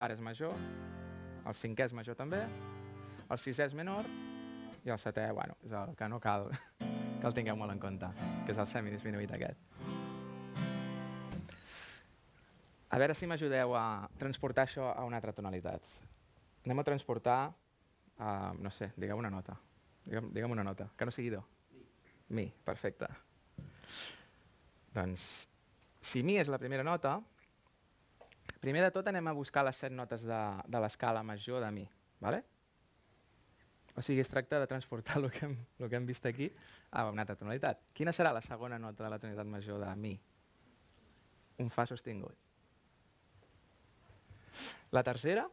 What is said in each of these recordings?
ara és major, el cinquè és major també, el sisè és menor i el setè, bueno, és el que no cal que el tingueu molt en compte, que és el semidisminuït aquest. A veure si m'ajudeu a transportar això a una altra tonalitat. Anem a transportar, uh, no sé, digueu una nota. Digue'm, digue'm una nota, que no sigui do. Mi. Mi, perfecte. Doncs, si mi és la primera nota, primer de tot anem a buscar les set notes de, de l'escala major de mi. ¿vale? O sigui, es tracta de transportar el que, hem, el que hem vist aquí a una altra tonalitat. Quina serà la segona nota de la tonalitat major de mi? Un fa sostingut. La tercera?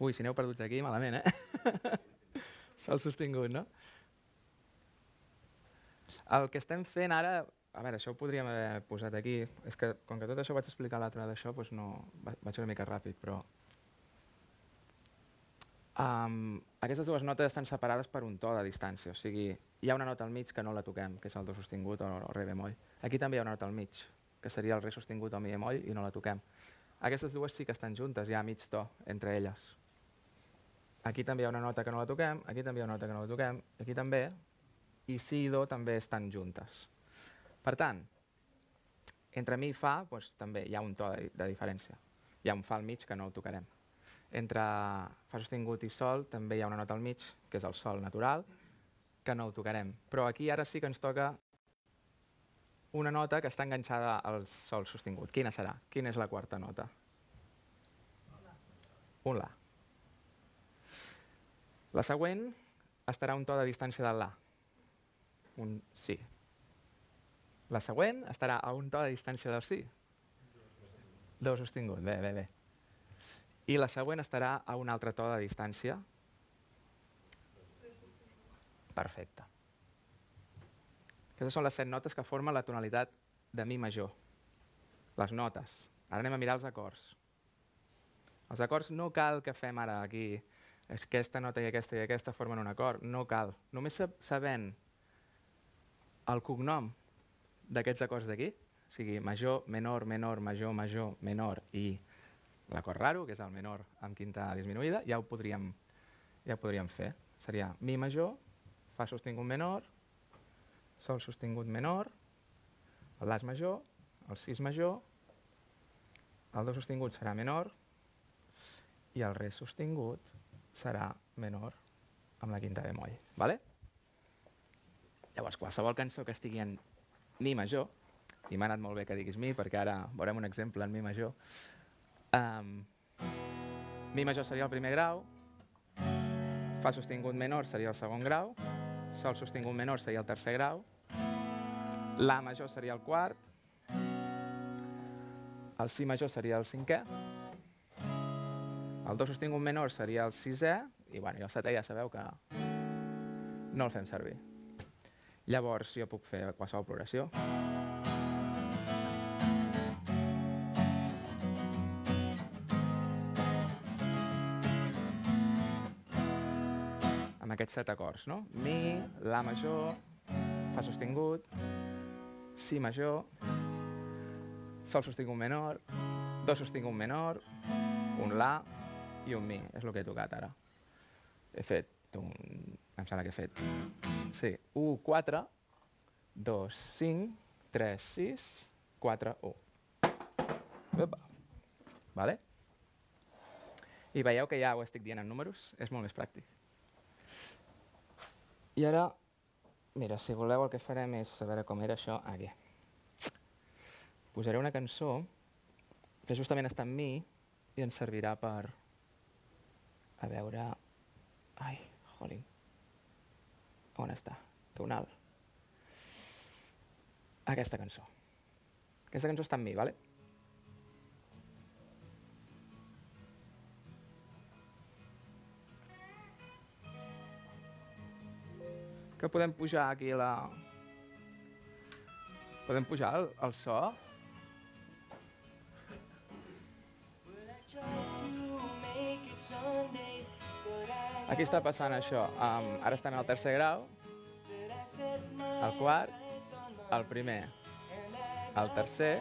Ui, si n'heu perdut aquí, malament, eh? Sol sostingut, no? El que estem fent ara, a veure, això ho podríem haver posat aquí, és que com que tot això vaig explicar l'altre d'això, doncs no, vaig una mica ràpid, però... Um, aquestes dues notes estan separades per un to de distància, o sigui, hi ha una nota al mig que no la toquem, que és el do sostingut o, o re bemoll. Aquí també hi ha una nota al mig, que seria el re sostingut o mi bemoll, i no la toquem. Aquestes dues sí que estan juntes, hi ha mig to entre elles. Aquí també hi ha una nota que no la toquem, aquí també hi ha una nota que no la toquem, aquí també, i si i do també estan juntes. Per tant, entre mi i fa doncs, també hi ha un to de, de diferència. Hi ha un fa al mig que no el tocarem. Entre fa sostingut i sol també hi ha una nota al mig, que és el sol natural, que no ho tocarem. Però aquí ara sí que ens toca una nota que està enganxada al sol sostingut. Quina serà? Quina és la quarta nota? Un La. La següent estarà un to de distància del La. Un Si. La següent estarà a un to de distància del Si. Do sostingut, bé, bé, bé. I la següent estarà a un altre to de distància. Perfecte. Aquestes són les set notes que formen la tonalitat de mi major. Les notes. Ara anem a mirar els acords. Els acords no cal que fem ara aquí aquesta nota i aquesta i aquesta formen un acord. No cal. Només sabent el cognom d'aquests acords d'aquí, o sigui, major, menor, menor, major, major, menor i l'acord raro, que és el menor amb quinta disminuïda, ja ho podríem, ja ho podríem fer. Seria mi major, fa sostingut menor, sol sostingut menor, el las major, el sis major, el do sostingut serà menor i el re sostingut serà menor amb la quinta bemoll. ¿vale? Llavors, qualsevol cançó que estigui en mi major, i m'ha anat molt bé que diguis mi, perquè ara veurem un exemple en mi major, um, mi major seria el primer grau, fa sostingut menor seria el segon grau, sol sostingut menor seria el tercer grau, la major seria el quart, el si major seria el cinquè, el do sostingut menor seria el sisè, i, bueno, i el setè ja sabeu que no el fem servir. Llavors jo puc fer qualsevol progressió. Amb aquests set acords, no? Mi, La major, Fa sostingut, Si major, Sol sostingut menor, Do sostingut menor, un La i un Mi. És el que he tocat ara. He fet un... Em sembla que he fet... Sí, 1, 4, 2, 5, 3, 6, 4, 1. Opa. Vale? I veieu que ja ho estic dient en números? És molt més pràctic. I ara, mira, si voleu el que farem és, veure com era això, aquí. Posaré una cançó que justament està en mi i ens servirà per, a veure... Ai, jolín. On està? Tonal. Aquesta cançó. Aquesta cançó està en mi, ¿vale? Que podem pujar aquí la... Podem pujar el, el so? Aquí està passant això. Um, ara estem en el tercer grau, el quart, el primer, el tercer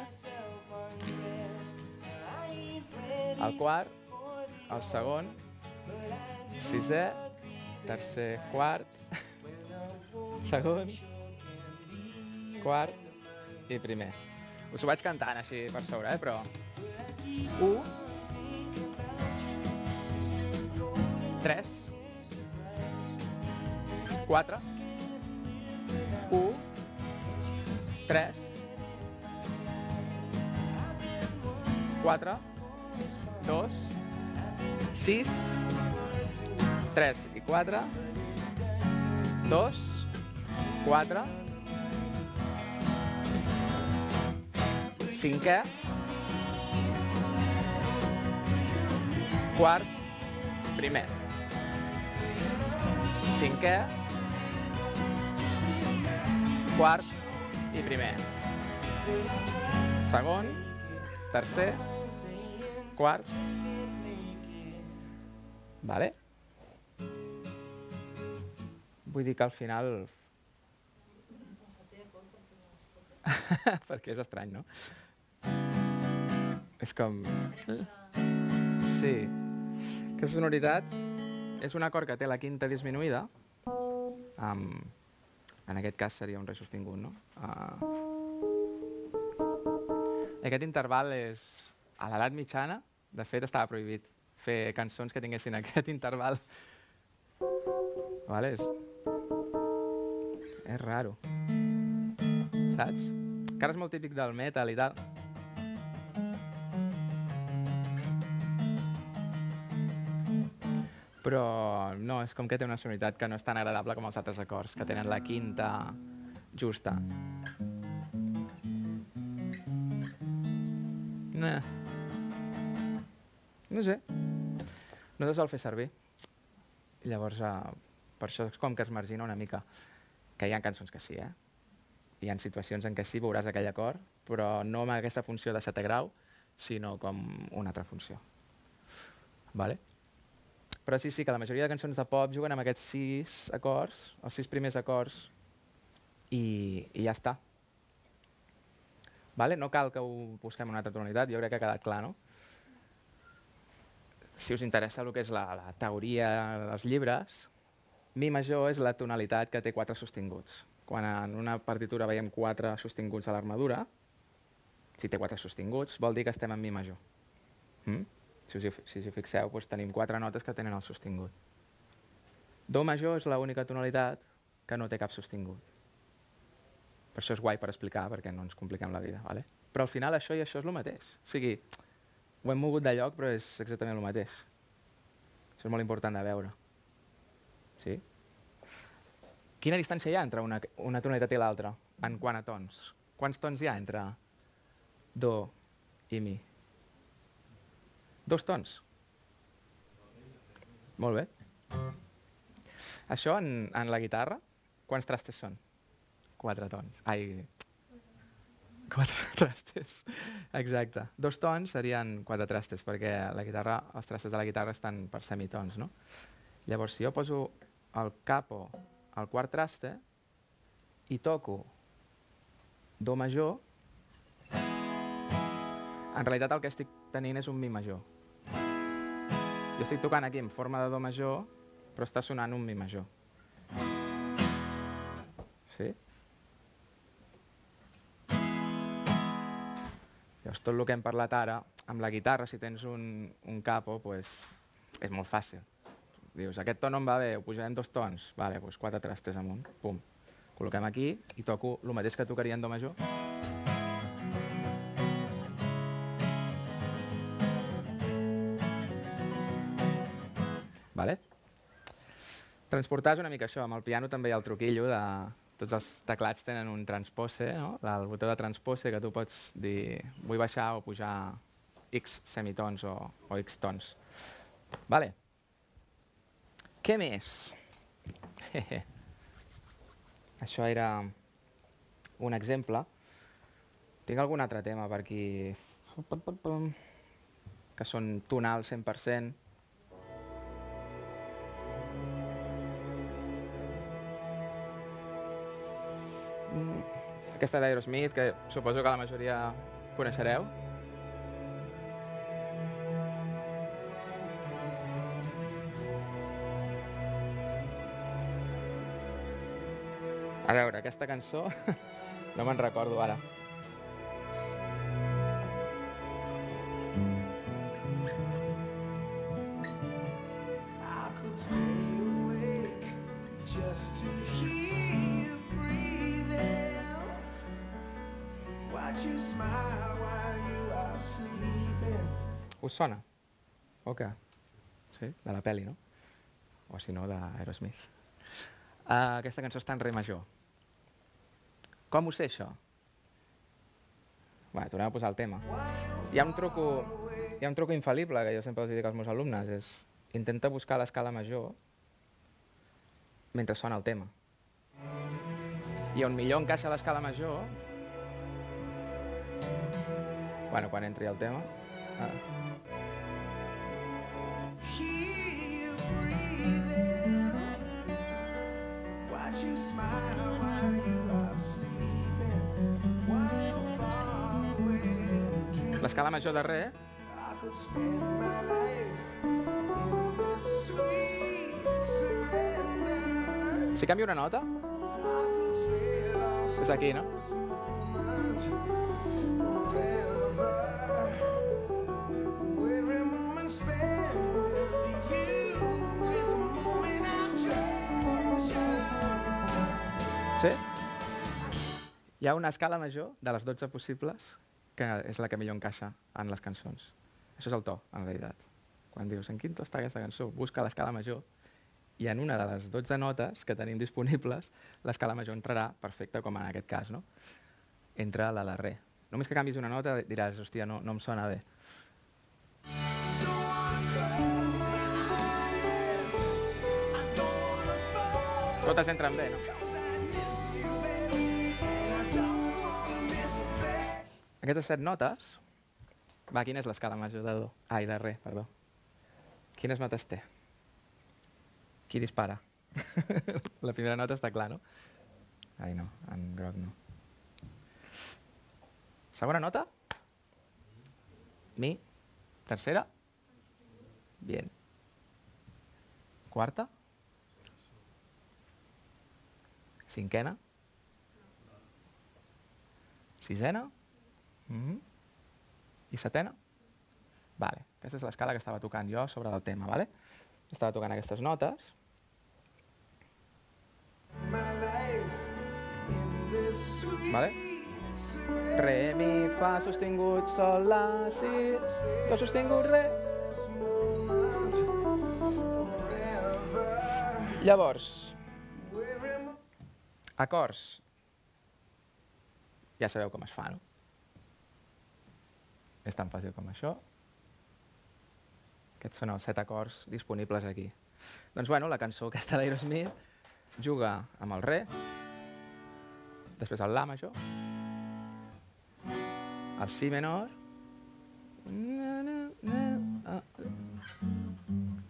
el quart, el segon, sisè, tercer, quart, segon, quart i primer. Us ho vaig cantant així per sobre, eh? però... 1, 3, 4, 1, 3, 4, 2, 6, 3 i 4, 2, 4, cinquè, quart, primer, cinquè, quart i primer, segon, tercer, quart, vale? Vull dir que al final... Perquè és estrany, no? És com... Sí. Aquesta sonoritat és un acord que té la quinta disminuïda. Um, en aquest cas seria un re sostingut, no? Uh, aquest interval és... A l'edat mitjana, de fet, estava prohibit fer cançons que tinguessin aquest interval. Vale? És, és raro. Saps? Encara és molt típic del metal i tal. Però no, és com que té una sonoritat que no és tan agradable com els altres acords, que tenen la quinta justa. Nah. No sé. No se sol fer servir. Llavors, uh, per això és com que es margina una mica. Que hi ha cançons que sí, eh? Hi ha situacions en què sí veuràs aquell acord, però no amb aquesta funció de setè grau, sinó com una altra funció. Vale? Però sí, sí, que la majoria de cançons de pop juguen amb aquests sis acords, els sis primers acords, i, i ja està. Vale? No cal que ho busquem una altra tonalitat, jo crec que ha quedat clar, no? Si us interessa el que és la, la teoria dels llibres, mi major és la tonalitat que té quatre sostinguts. Quan en una partitura veiem quatre sostinguts a l'armadura, si té quatre sostinguts, vol dir que estem en mi major. Mm? Si us hi, si us hi fixeu, doncs tenim quatre notes que tenen el sostingut. Do major és l'única tonalitat que no té cap sostingut. Per això és guai per explicar, perquè no ens compliquem la vida. Vale? Però al final això i això és el mateix. O sigui, ho hem mogut de lloc, però és exactament el mateix. Això és molt important de veure. Sí? Quina distància hi ha entre una, una tonalitat i l'altra, en quant a tons? Quants tons hi ha entre do i mi? Dos tons? Molt bé. Això en, en la guitarra, quants trastes són? Quatre tons. Ai, quatre trastes. Exacte. Dos tons serien quatre trastes, perquè la guitarra, els trastes de la guitarra estan per semitons, no? Llavors, si jo poso el capo al quart traste i toco do major, en realitat el que estic tenint és un mi major. Jo estic tocant aquí en forma de do major, però està sonant un mi major. Sí? Llavors, tot el que hem parlat ara, amb la guitarra, si tens un, un capo, pues, és molt fàcil. Dius, aquest to no em va bé, ho pujarem dos tons. Vale, doncs quatre trastes amunt. Pum. Col·loquem aquí i toco el mateix que tocaria en do major. Vale? Transportar és una mica això. Amb el piano també hi ha el truquillo de tots els teclats tenen un transpose, no? el botó de transpose que tu pots dir vull baixar o pujar x semitons o, o x tons. Vale. Què més? Això era un exemple. Tinc algun altre tema per aquí que són tonals 100%. Mm, aquesta d'Aerosmith, que suposo que la majoria coneixereu. A veure, aquesta cançó no me'n recordo ara. Sona? O què? Sí? De la peli, no? O si no, d'Aerosmith. Uh, aquesta cançó està en re major. Com ho sé, això? Bé, tornem a posar el tema. Hi ha un truco, hi ha un truco infal·lible que jo sempre els dic als meus alumnes, és intenta buscar l'escala major mentre sona el tema. I on millor encaixa l'escala major... Bueno, quan entri el tema... Ah. L'escala major de re. Si canvia una nota, és aquí, no? Hi ha una escala major de les 12 possibles que és la que millor encaixa en les cançons. Això és el to, en realitat. Quan dius en quin to està aquesta cançó, busca l'escala major i en una de les 12 notes que tenim disponibles, l'escala major entrarà perfecte, com en aquest cas, no? Entra la de re. Només que canvis una nota diràs, hòstia, no, no em sona bé. Totes entren bé, no? Aquestes set notes... Va, quina és l'escala major de do? Ai, de re, perdó. Quines notes té? Qui dispara? La primera nota està clar, no? Ai, no, en groc no. Segona nota? Mi. Tercera? Bien. Quarta? Cinquena? Sisena? Mm -hmm. I setena? Vale. Aquesta és l'escala que estava tocant jo sobre el tema, vale? Estava tocant aquestes notes. Vale. Re, mi, fa, sostingut, sol, la, si, do sostingut, re. Llavors, acords. Ja sabeu com es fa, no? És tan fàcil com això. Aquests són els set acords disponibles aquí. Doncs bueno, la cançó aquesta d'Aerosmith juga amb el re, després el la major, el si menor,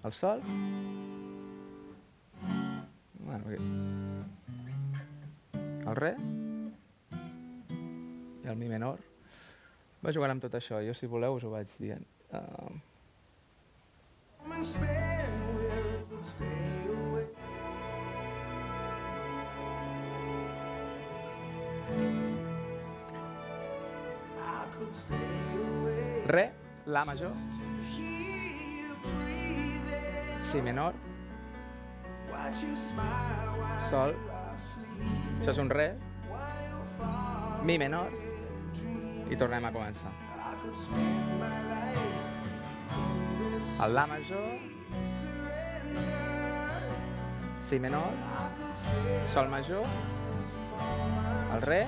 el sol, bueno, aquí. el re i el mi menor. Va jugant amb tot això, jo si voleu us ho vaig dient. Uh, re, la major, si menor, sol, això és un re, mi menor, i tornem a començar. I El la major, si menor, I sol major, el re,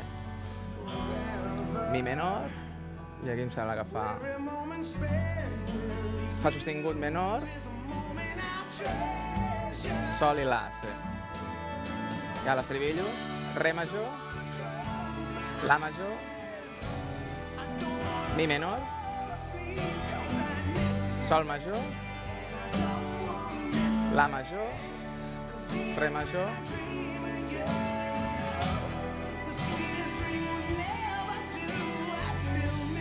mi menor, i aquí em sembla que fa, fa sostingut menor, a I sol i la, sí. Hi ha l'estribillo, re major, la major, mi menor, sol major, la major, re major,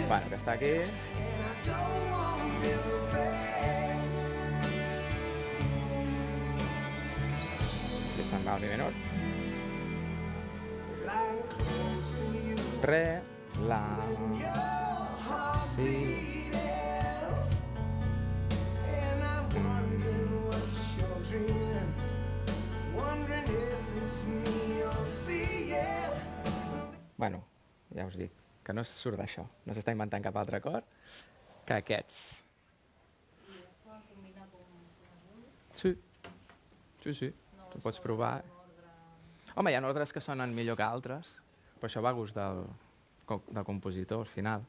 bueno, que està aquí, i se'n va al mi menor. Re, La, Yeah. Bueno, ja us dic que no surt d'això. No s'està inventant cap altre acord que aquests. Sí, sí, sí. Tu pots provar. Home, hi ha ordres que sonen millor que altres, però això va a gust del, del compositor, al final.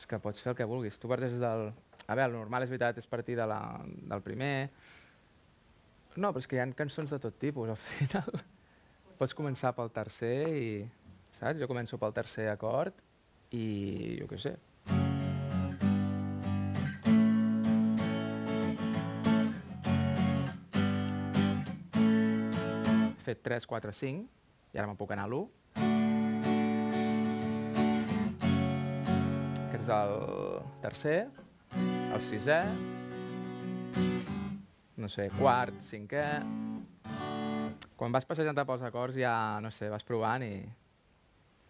És que pots fer el que vulguis. Tu parteixes del... A veure, el normal és veritat, és partir de la, del primer... No, però és que hi ha cançons de tot tipus, al final. Pots començar pel tercer i... Saps? Jo començo pel tercer acord i jo què sé. Fet 3, 4, 5 i ara me'n puc anar a l'1. El tercer, el sisè, no sé, quart, cinquè... Quan vas passejant pels acords ja, no sé, vas provant i...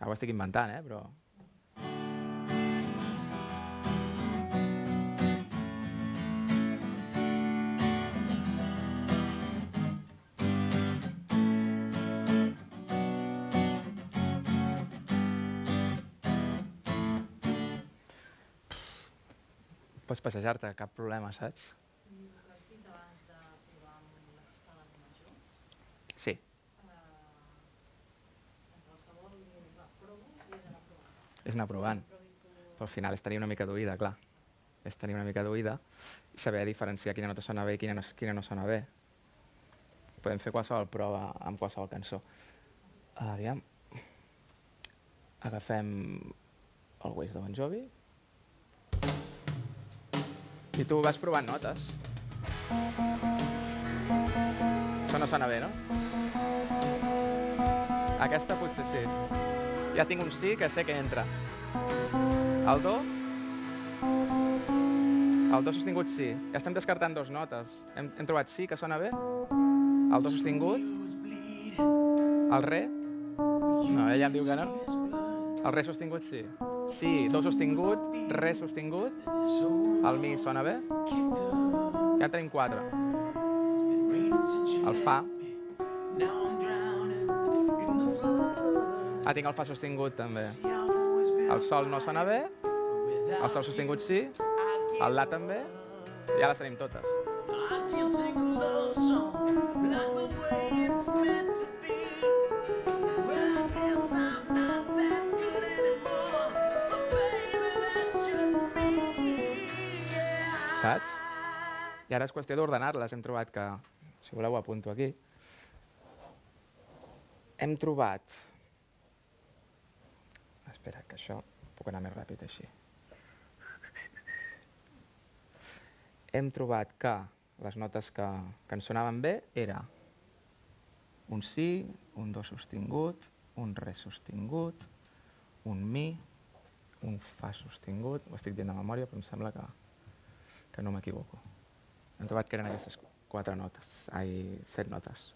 Ara ho estic inventant, eh, però... Pots passejar-te, cap problema, saps? Sí. És anar provant. Però al final és tenir una mica d'oïda, clar. És tenir una mica d'oïda i saber diferenciar quina nota sona bé i quina no, quina no sona bé. Podem fer qualsevol prova amb qualsevol cançó. Aviam. Agafem el Waze de Bon Jovi. I tu vas provant notes. Això no sona bé, no? Aquesta potser sí. Ja tinc un sí que sé que entra. El do? El do sostingut sí. Ja estem descartant dos notes. Hem, hem trobat sí, que sona bé. El do sostingut. El re. No, ella em diu que no. El re sostingut sí. Sí, do sostingut, re sostingut. El mi sona bé. Ja en tenim quatre. El fa. Ah, tinc el fa sostingut també. El sol no sona bé. El sol sostingut sí. El la també. Ja les tenim totes. I ara és qüestió d'ordenar-les. Hem trobat que, si voleu apunto aquí, hem trobat... Espera, que això puc anar més ràpid així. Hem trobat que les notes que, que ens sonaven bé era un si, un do sostingut, un re sostingut, un mi, un fa sostingut, ho estic dient de memòria, però em sembla que, que no m'equivoco. Hem trobat que eren aquestes quatre notes, ai, set notes.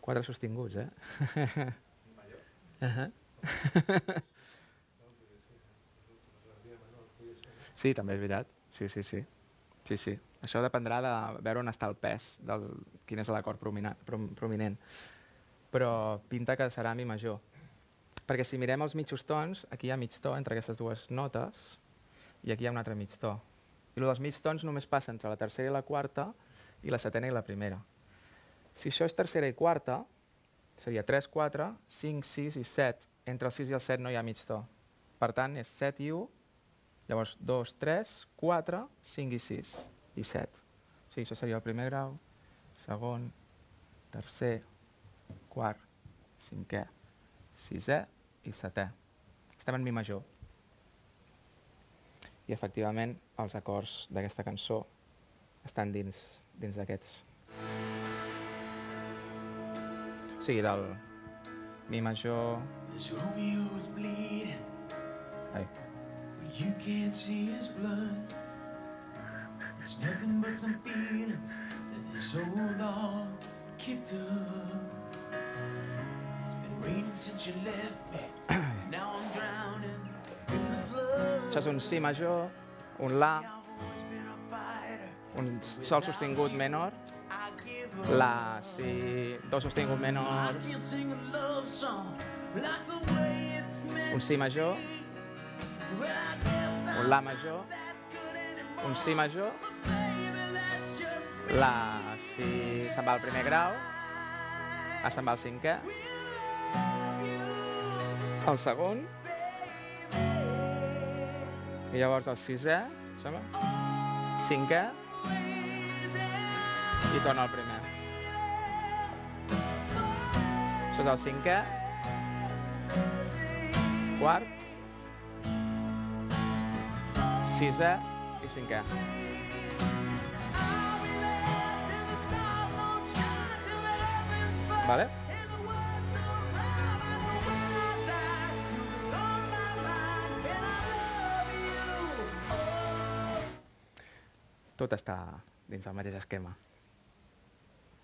Quatre sostinguts, eh? Uh -huh. sí, també és veritat. Sí, sí, sí. Sí, sí. Això dependrà de veure on està el pes, del, quin és l'acord prominent. Però pinta que serà mi major. Perquè si mirem els mitjos tons, aquí hi ha mig to entre aquestes dues notes i aquí hi ha un altre mig to. I el dels mig tons només passa entre la tercera i la quarta i la setena i la primera. Si això és tercera i quarta, seria 3, 4, 5, 6 i 7. Entre el 6 i el 7 no hi ha mig to. Per tant, és 7 i 1, llavors 2, 3, 4, 5 i 6 i 7. O sigui, això seria el primer grau, segon, tercer, quart, cinquè, sisè i setè. Estem en mi major. I efectivament els acords d'aquesta cançó estan dins dins d'aquests. O sigui, del mi major... Ai, you can't see his blood. It's nothing but some feelings that this old dog kicked up. It's been Raining since you left me. now I'm drowning in the flood. Això és un si major, un la, un sol sostingut menor, la, si, do sostingut menor, un si major, un la major, un si major, la, si se'n va al primer grau, a se'n va al cinquè, el segon, i llavors el sisè, em sembla, cinquè, i torna al primer. Això és el cinquè, quart, sisè i cinquè. Vale? Tot està dins del mateix esquema.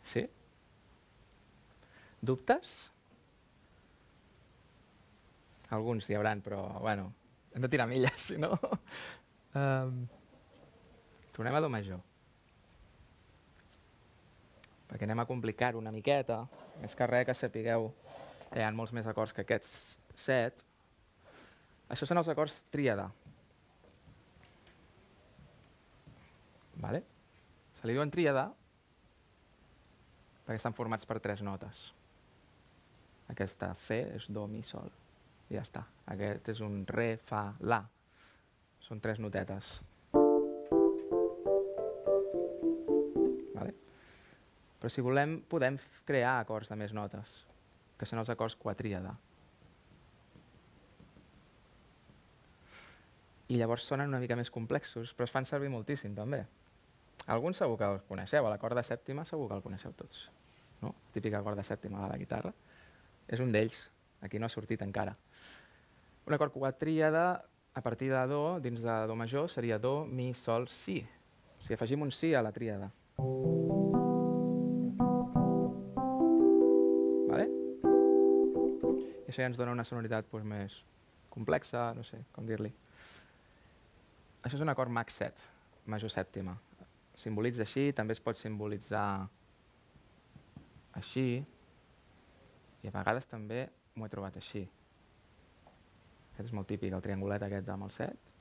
Sí? Dubtes? Alguns hi hauran, però, bueno, hem de tirar milles, si no... Um, tornem a do major. Perquè anem a complicar una miqueta, més que res que sapigueu que hi ha molts més acords que aquests set. Això són els acords tríada. Vale? Se li diuen tríada perquè estan formats per tres notes. Aquesta fe és do, mi, sol. I ja està. Aquest és un re, fa, la. Són tres notetes. Vale? Però si volem, podem crear acords de més notes, que són els acords quatríada. I llavors sonen una mica més complexos, però es fan servir moltíssim, també. Alguns segur que els coneixeu, l'acord de sèptima segur que el coneixeu tots. No? Típic acord de sèptima de la guitarra. És un d'ells, aquí no ha sortit encara. Un acord quatríada, a partir de do, dins de do major, seria do, mi, sol, si. Sigui, afegim un si a la tríada. Vale? I això ja ens dona una sonoritat doncs, més complexa, no sé com dir-li. Això és un acord max 7, major sèptima. Simbolitza així, també es pot simbolitzar així, i a vegades també m'ho he trobat així. Aquest és molt típic, el triangulet aquest amb el 7,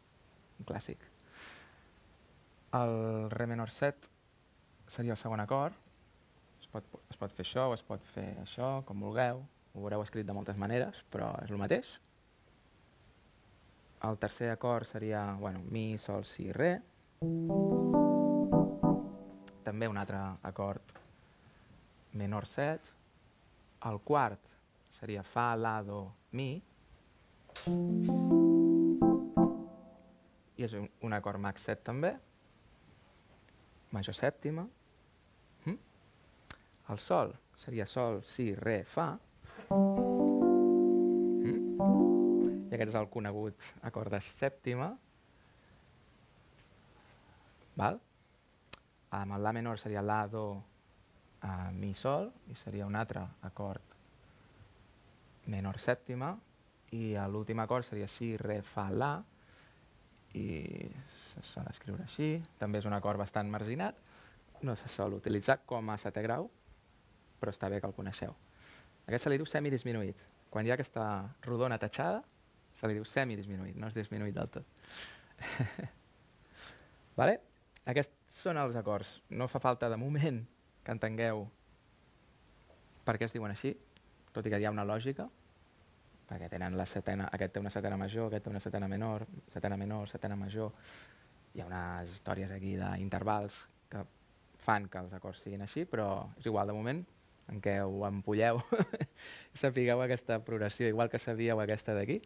un clàssic. El re menor 7 seria el segon acord. Es pot, es pot fer això o es pot fer això, com vulgueu. Ho veureu escrit de moltes maneres, però és el mateix. El tercer acord seria bueno, mi, sol, si, re. També un altre acord menor 7. El quart seria fa, la, do, mi. I és un, un acord max 7 també. Major sèptima. Mm? El sol seria sol, si, re, fa. Mm? I aquest és el conegut acord de sèptima. Val? Amb el la menor seria la, do, a mi, sol, i seria un altre acord menor sèptima, i l'últim acord seria si, re, fa, la, i se sol escriure així. També és un acord bastant marginat, no se sol utilitzar com a setè grau, però està bé que el coneixeu. Aquest se li diu semidisminuït. Quan hi ha aquesta rodona tatxada, se li diu semidisminuït, no és disminuït del tot. vale? Aquests són els acords. No fa falta de moment que entengueu per què es diuen així, tot i que hi ha una lògica, perquè tenen la setena, aquest té una setena major, aquest té una setena menor, setena menor, setena major. Hi ha unes històries aquí d'intervals que fan que els acords siguin així, però és igual de moment en què ho empolleu sapigueu aquesta progressió, igual que sabíeu aquesta d'aquí,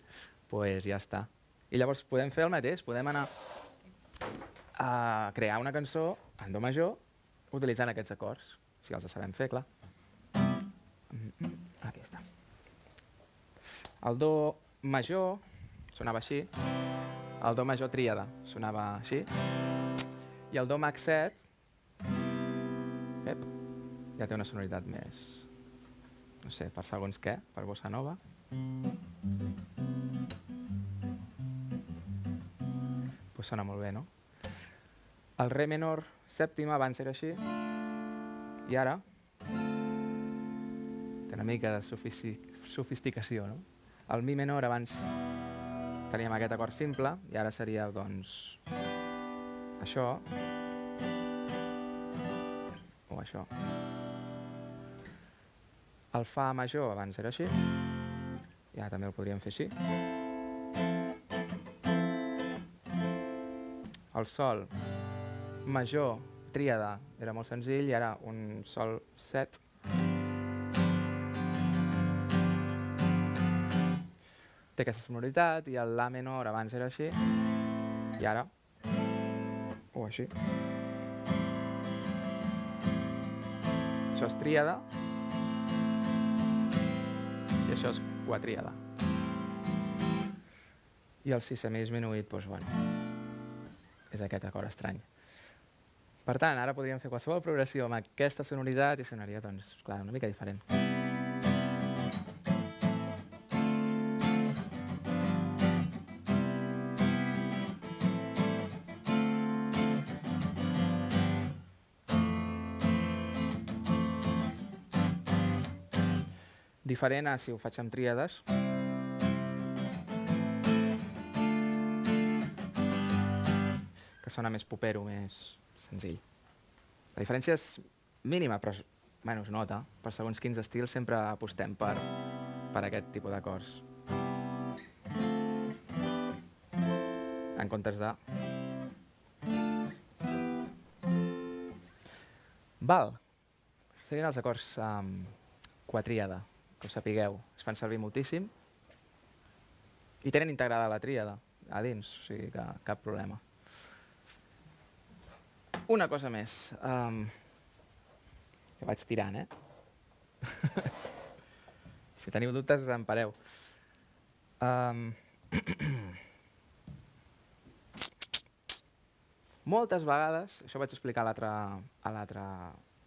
doncs ja està. I llavors podem fer el mateix, podem anar a crear una cançó en do major utilitzant aquests acords, si els sabem fer, clar. Mm, mm, Aquí està. El do major sonava així, el do major tríada sonava així, i el do max 7 ep, ja té una sonoritat més, no sé, per segons què, per bossa nova. Pues sona molt bé, no? El re menor sèptima abans era així, i ara té una mica de sofisti sofisticació, no? El mi menor abans teníem aquest acord simple, i ara seria, doncs, això, o això. El fa major abans era així, i ara també el podríem fer així. El sol major tríada era molt senzill i ara un sol set. Té aquesta sonoritat i el la menor abans era així i ara o així. Això és tríada i això és quatríada. I el si semidisminuït, doncs, bueno, és aquest acord estrany. Per tant, ara podríem fer qualsevol progressió amb aquesta sonoritat i sonaria, doncs, clar, una mica diferent. Diferent a si ho faig amb tríades, que sona més popero, més senzill. La diferència és mínima, però bueno, es nota. Per segons quins estils sempre apostem per, per aquest tipus d'acords. En comptes de... Val. Serien els acords um, quatríada, que ho sapigueu. Es fan servir moltíssim i tenen integrada la tríada a dins, o sigui que cap problema. Una cosa més. Um, jo vaig tirant, eh? si teniu dubtes, em pareu. Um, moltes vegades, això vaig explicar a l'altre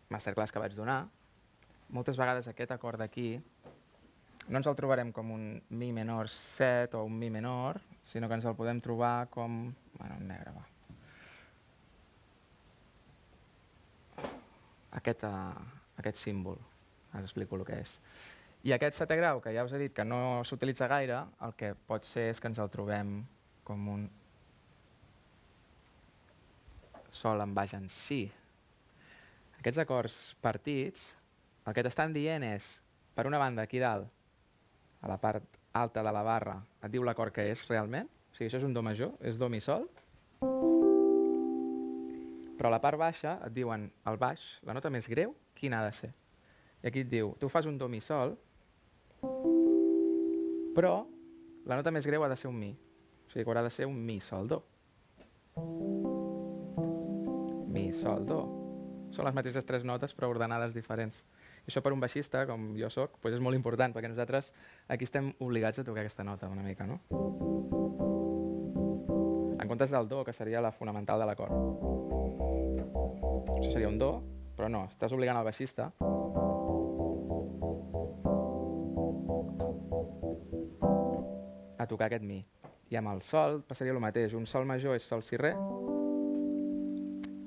masterclass que vaig donar, moltes vegades aquest acord d'aquí no ens el trobarem com un mi menor 7 o un mi menor, sinó que ens el podem trobar com... Bueno, en negre, va. Aquest, uh, aquest símbol. Ara explico el que és. I aquest setè grau, que ja us he dit que no s'utilitza gaire, el que pot ser és que ens el trobem com un sol en baix en si. Aquests acords partits, el que t'estan dient és, per una banda, aquí dalt, a la part alta de la barra, et diu l'acord que és realment, o sigui, això és un do major, és do mi sol, però a la part baixa et diuen el baix, la nota més greu, quina ha de ser. I aquí et diu, tu fas un do mi sol, però la nota més greu ha de ser un mi. O sigui que haurà de ser un mi sol do. Mi sol do. Són les mateixes tres notes però ordenades diferents. I això per un baixista, com jo sóc, doncs és molt important, perquè nosaltres aquí estem obligats a tocar aquesta nota una mica, no? Comptes del do, que seria la fonamental de l'acord. Això seria un do, però no, estàs obligant el baixista a tocar aquest mi. I amb el sol passaria el mateix. Un sol major és sol si re,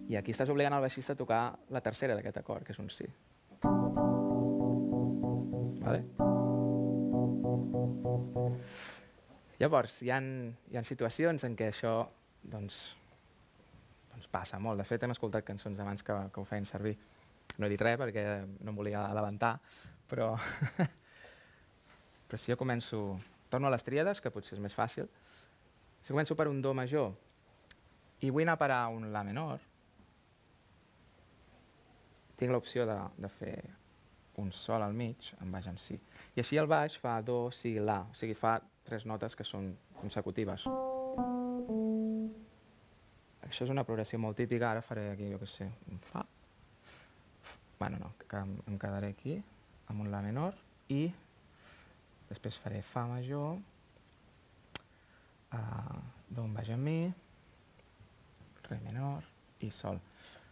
i aquí estàs obligant el baixista a tocar la tercera d'aquest acord, que és un si. Vale? Llavors, hi ha, hi ha situacions en què això doncs, doncs passa molt. De fet, hem escoltat cançons abans que, que ho feien servir. No he dit res perquè no em volia adelantar, però, però si jo començo... Torno a les tríades, que potser és més fàcil. Si començo per un do major i vull anar a parar un la menor, tinc l'opció de, de fer un sol al mig en baix en si. I així el baix fa do, si, la, o sigui, fa tres notes que són consecutives. Això és una progressió molt típica, ara faré aquí, jo què sé, un fa. Bueno, no, que em, quedaré aquí, amb un la menor, i després faré fa major, uh, do en baix en mi, re menor i sol.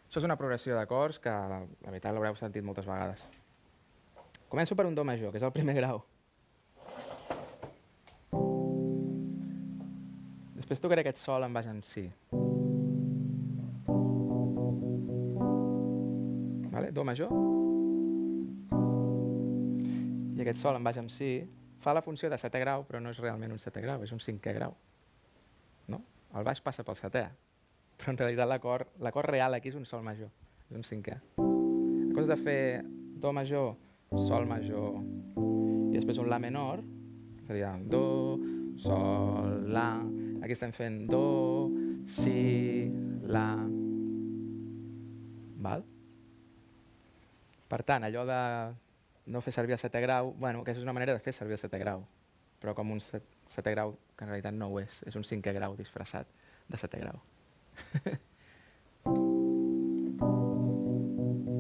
Això és una progressió d'acords que la veritat l'haureu sentit moltes vegades. Començo per un do major, que és el primer grau. Després tocaré aquest sol en baix en si. Vale? Do major. I aquest sol en baix en si fa la funció de setè grau, però no és realment un setè grau, és un cinquè grau. No? El baix passa pel setè, però en realitat l'acord real aquí és un sol major, és un cinquè. En comptes de fer do major, sol major i després un la menor, seria do, sol, la. Aquí estem fent do, si, la. Val? Per tant, allò de no fer servir el setè grau, bueno, aquesta és una manera de fer servir el setè grau, però com un set, setè grau que en realitat no ho és, és un cinquè grau disfressat de setè grau.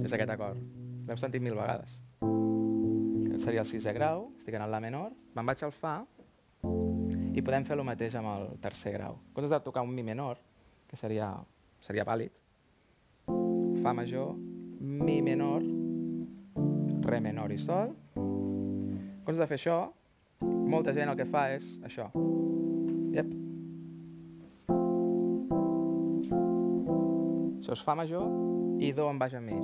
és aquest acord. L'heu sentit mil vegades. Aquest seria el sisè grau, estic en el la menor, me'n vaig al fa i podem fer el mateix amb el tercer grau. En comptes de tocar un mi menor, que seria, seria vàlid, fa major, mi menor, re menor i sol. En comptes de fer això, molta gent el que fa és això. Yep. Això és fa major i do en baix a mi.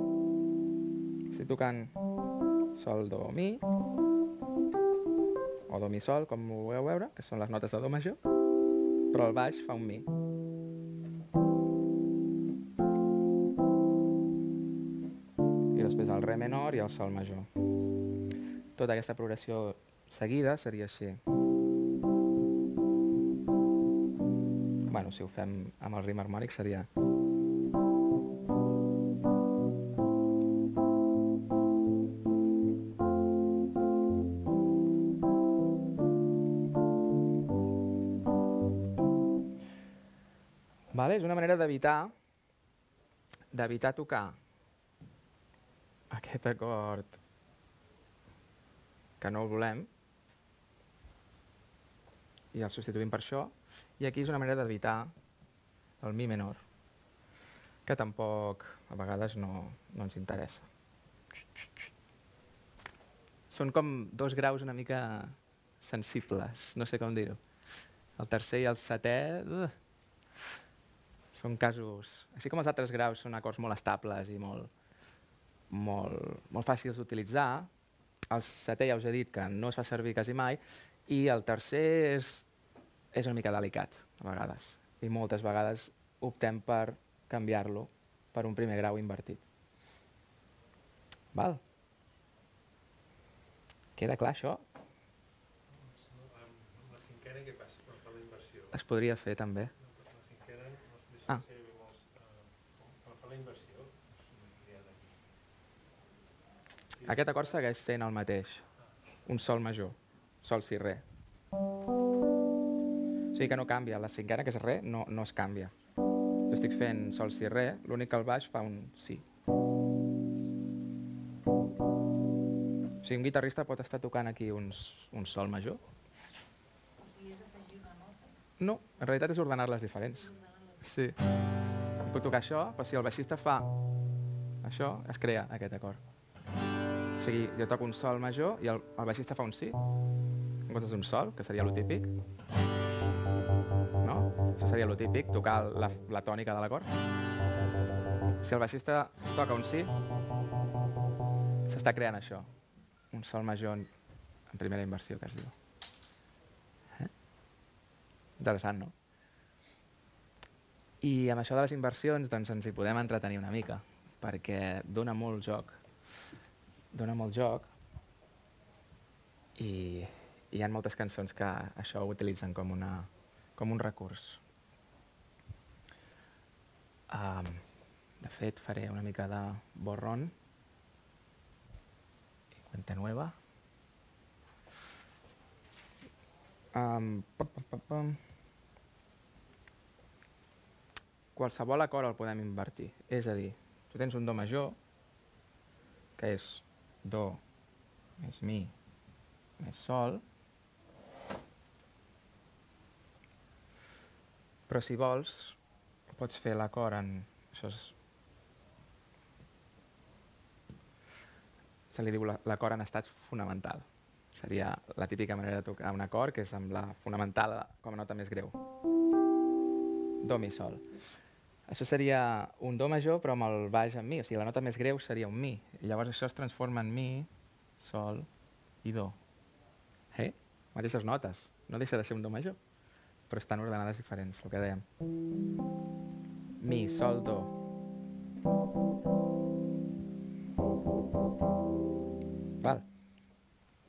Estic tocant sol, do, mi, o do, mi, sol, com ho vulgueu veure, que són les notes de do major, però el baix fa un mi. I després el re menor i el sol major. Tota aquesta progressió seguida seria així. Bueno, si ho fem amb el ritme harmònic seria... d'evitar d'evitar tocar aquest acord que no el volem i el substituïm per això i aquí és una manera d'evitar el mi menor que tampoc a vegades no, no ens interessa. Són com dos graus una mica sensibles, no sé com dir-ho. El tercer i el setè... Uh, són casos... Així com els altres graus són acords molt estables i molt, molt, molt fàcils d'utilitzar, el setè ja us he dit que no es fa servir quasi mai, i el tercer és, és una mica delicat, a vegades. I moltes vegades optem per canviar-lo per un primer grau invertit. Val? Queda clar això? La cinquena què passa quan fa la inversió? Es podria fer també. D'aquí. Aquest acord segueix sent el mateix. Un sol major. Sol, si, re. O sigui que no canvia. La cinquena, que és re, no, no es canvia. Jo estic fent sol, si, re, l'únic que el baix fa un si. O sigui, un guitarrista pot estar tocant aquí uns, un sol major. No, en realitat és ordenar-les diferents. Sí. Puc tocar això, però si el baixista fa això, es crea aquest acord. O sigui, jo toco un sol major i el, el baixista fa un si, en comptes d'un sol, que seria lo típic. No? Això seria lo típic, tocar la, la tònica de l'acord. Si el baixista toca un si, s'està creant això. Un sol major en, en primera inversió, que es diu. Eh? Interessant, no? I amb això de les inversions doncs, ens hi podem entretenir una mica, perquè dona molt joc dona molt joc i hi ha moltes cançons que això ho utilitzen com, una, com un recurs. Um, de fet, faré una mica de borrón i cuenta nueva. Um, pam, pam, pam, pam. Qualsevol acord el podem invertir. És a dir, tu tens un do major, que és do més mi més sol, però si vols pots fer l'acord en... Això és... se li diu la- l'acord en estat fonamental. Seria la típica manera de tocar un acord, que és amb la fonamental com a nota més greu. Do, mi, sol. Això seria un do major, però amb el baix en mi. O sigui, la nota més greu seria un mi. I llavors això es transforma en mi, sol i do. Eh? Mateixes notes. No deixa de ser un do major. Però estan ordenades diferents, el que dèiem. Mi, sol, do. Val.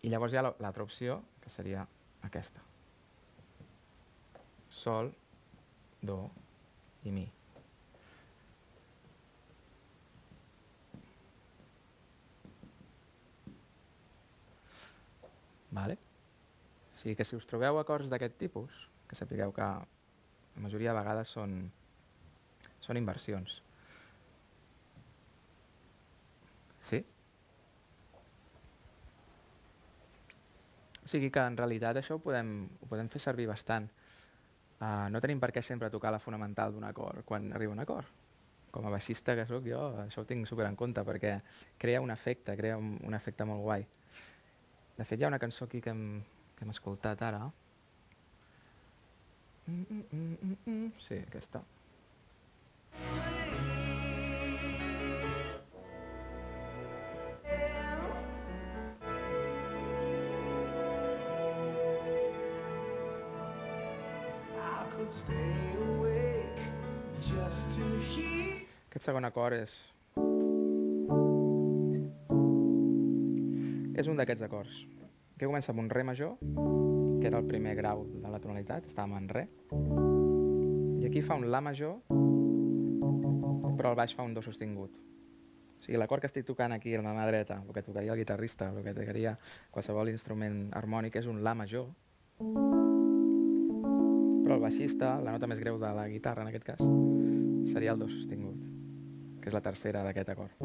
I llavors hi ha la- l'altra opció, que seria aquesta. Sol, do i mi. Vale? O sigui que si us trobeu acords d'aquest tipus, que sapigueu que la majoria de vegades són, són inversions. Sí? O sigui que en realitat això ho podem, ho podem fer servir bastant. Uh, no tenim per què sempre tocar la fonamental d'un acord quan arriba un acord. Com a baixista que sóc jo, això ho tinc super en compte perquè crea un efecte, crea un, un efecte molt guai. De fet, hi ha una cançó aquí que hem, que hem escoltat ara. Mm, mm, mm, mm, mm. Sí, aquesta. Aquest segon acord és... És un d'aquests acords. Que comença amb un re major, que era el primer grau de la tonalitat, estàvem en re. I aquí fa un la major, però al baix fa un do sostingut. O sigui, l'acord que estic tocant aquí a la mà dreta, el que tocaria el guitarrista, el que tocaria qualsevol instrument harmònic, és un la major. Però el baixista, la nota més greu de la guitarra en aquest cas, seria el do sostingut, que és la tercera d'aquest acord.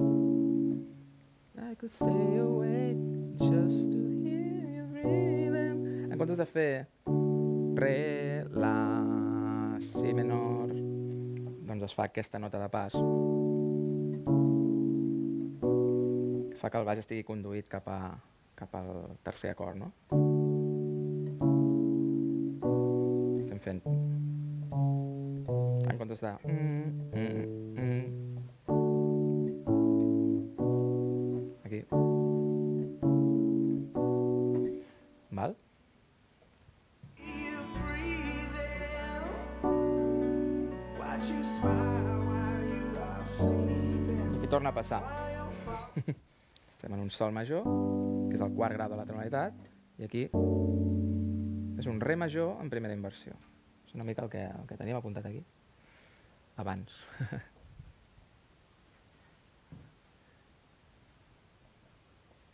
I could stay awake just to hear you breathing. En comptes de fer re, la, si menor, doncs es fa aquesta nota de pas fa que el baix estigui conduït cap, a, cap al tercer acord, no? Estem fent... En comptes de... Mm, mm, mm. Passar. Estem en un sol major, que és el quart grau de la tonalitat, i aquí és un re major en primera inversió. És una mica el que, el que teníem apuntat aquí, abans.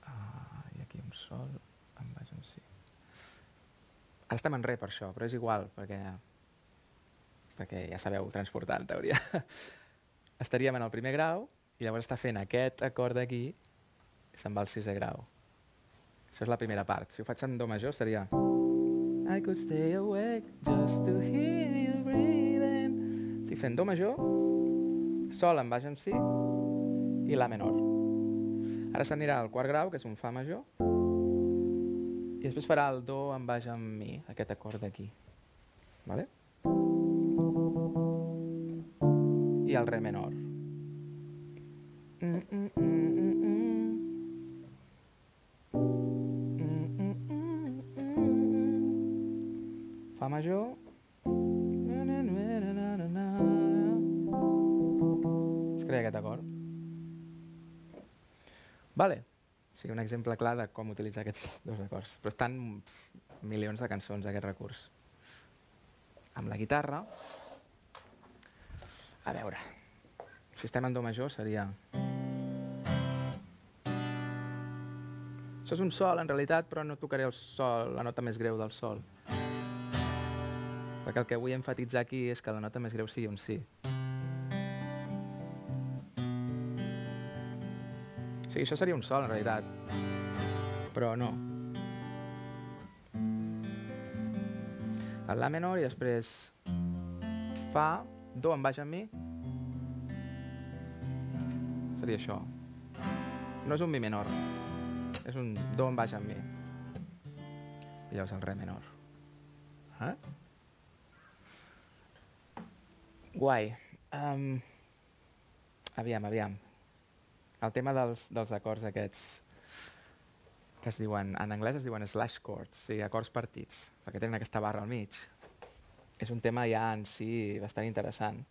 ah, I aquí un sol, en baix un si. Ara estem en re per això, però és igual, perquè, perquè ja sabeu transportar, en teoria. Estaríem en el primer grau i llavors està fent aquest acord d'aquí se'n va al sisè grau. Això és la primera part. Si ho faig en do major seria I could stay awake just to hear you breathing. Estic fent do major, sol en baix en si i la menor. Ara s'anirà al quart grau, que és un fa major, i després farà el do en baix en mi, aquest acord d'aquí. Vale? I el re menor. Fa major. Es crea aquest acord. Vale. Sigui, un exemple clar de com utilitzar aquests dos acords. Però estan milions de cançons, aquest recurs. Amb la guitarra, a veure, si estem en do major seria... Això és un sol, en realitat, però no tocaré el sol, la nota més greu del sol. Perquè el que vull enfatitzar aquí és que la nota més greu sigui un. O sigui, això seria un sol, en realitat. Però no. El la menor i després fa, do en baix en mi. Seria això. No és un mi menor. És un do en baix amb mi. I llavors el re menor. Eh? Guai. Um, aviam, aviam. El tema dels, dels acords aquests que es diuen, en anglès es diuen slash chords, o sigui, acords partits, perquè tenen aquesta barra al mig. És un tema ja en si bastant interessant,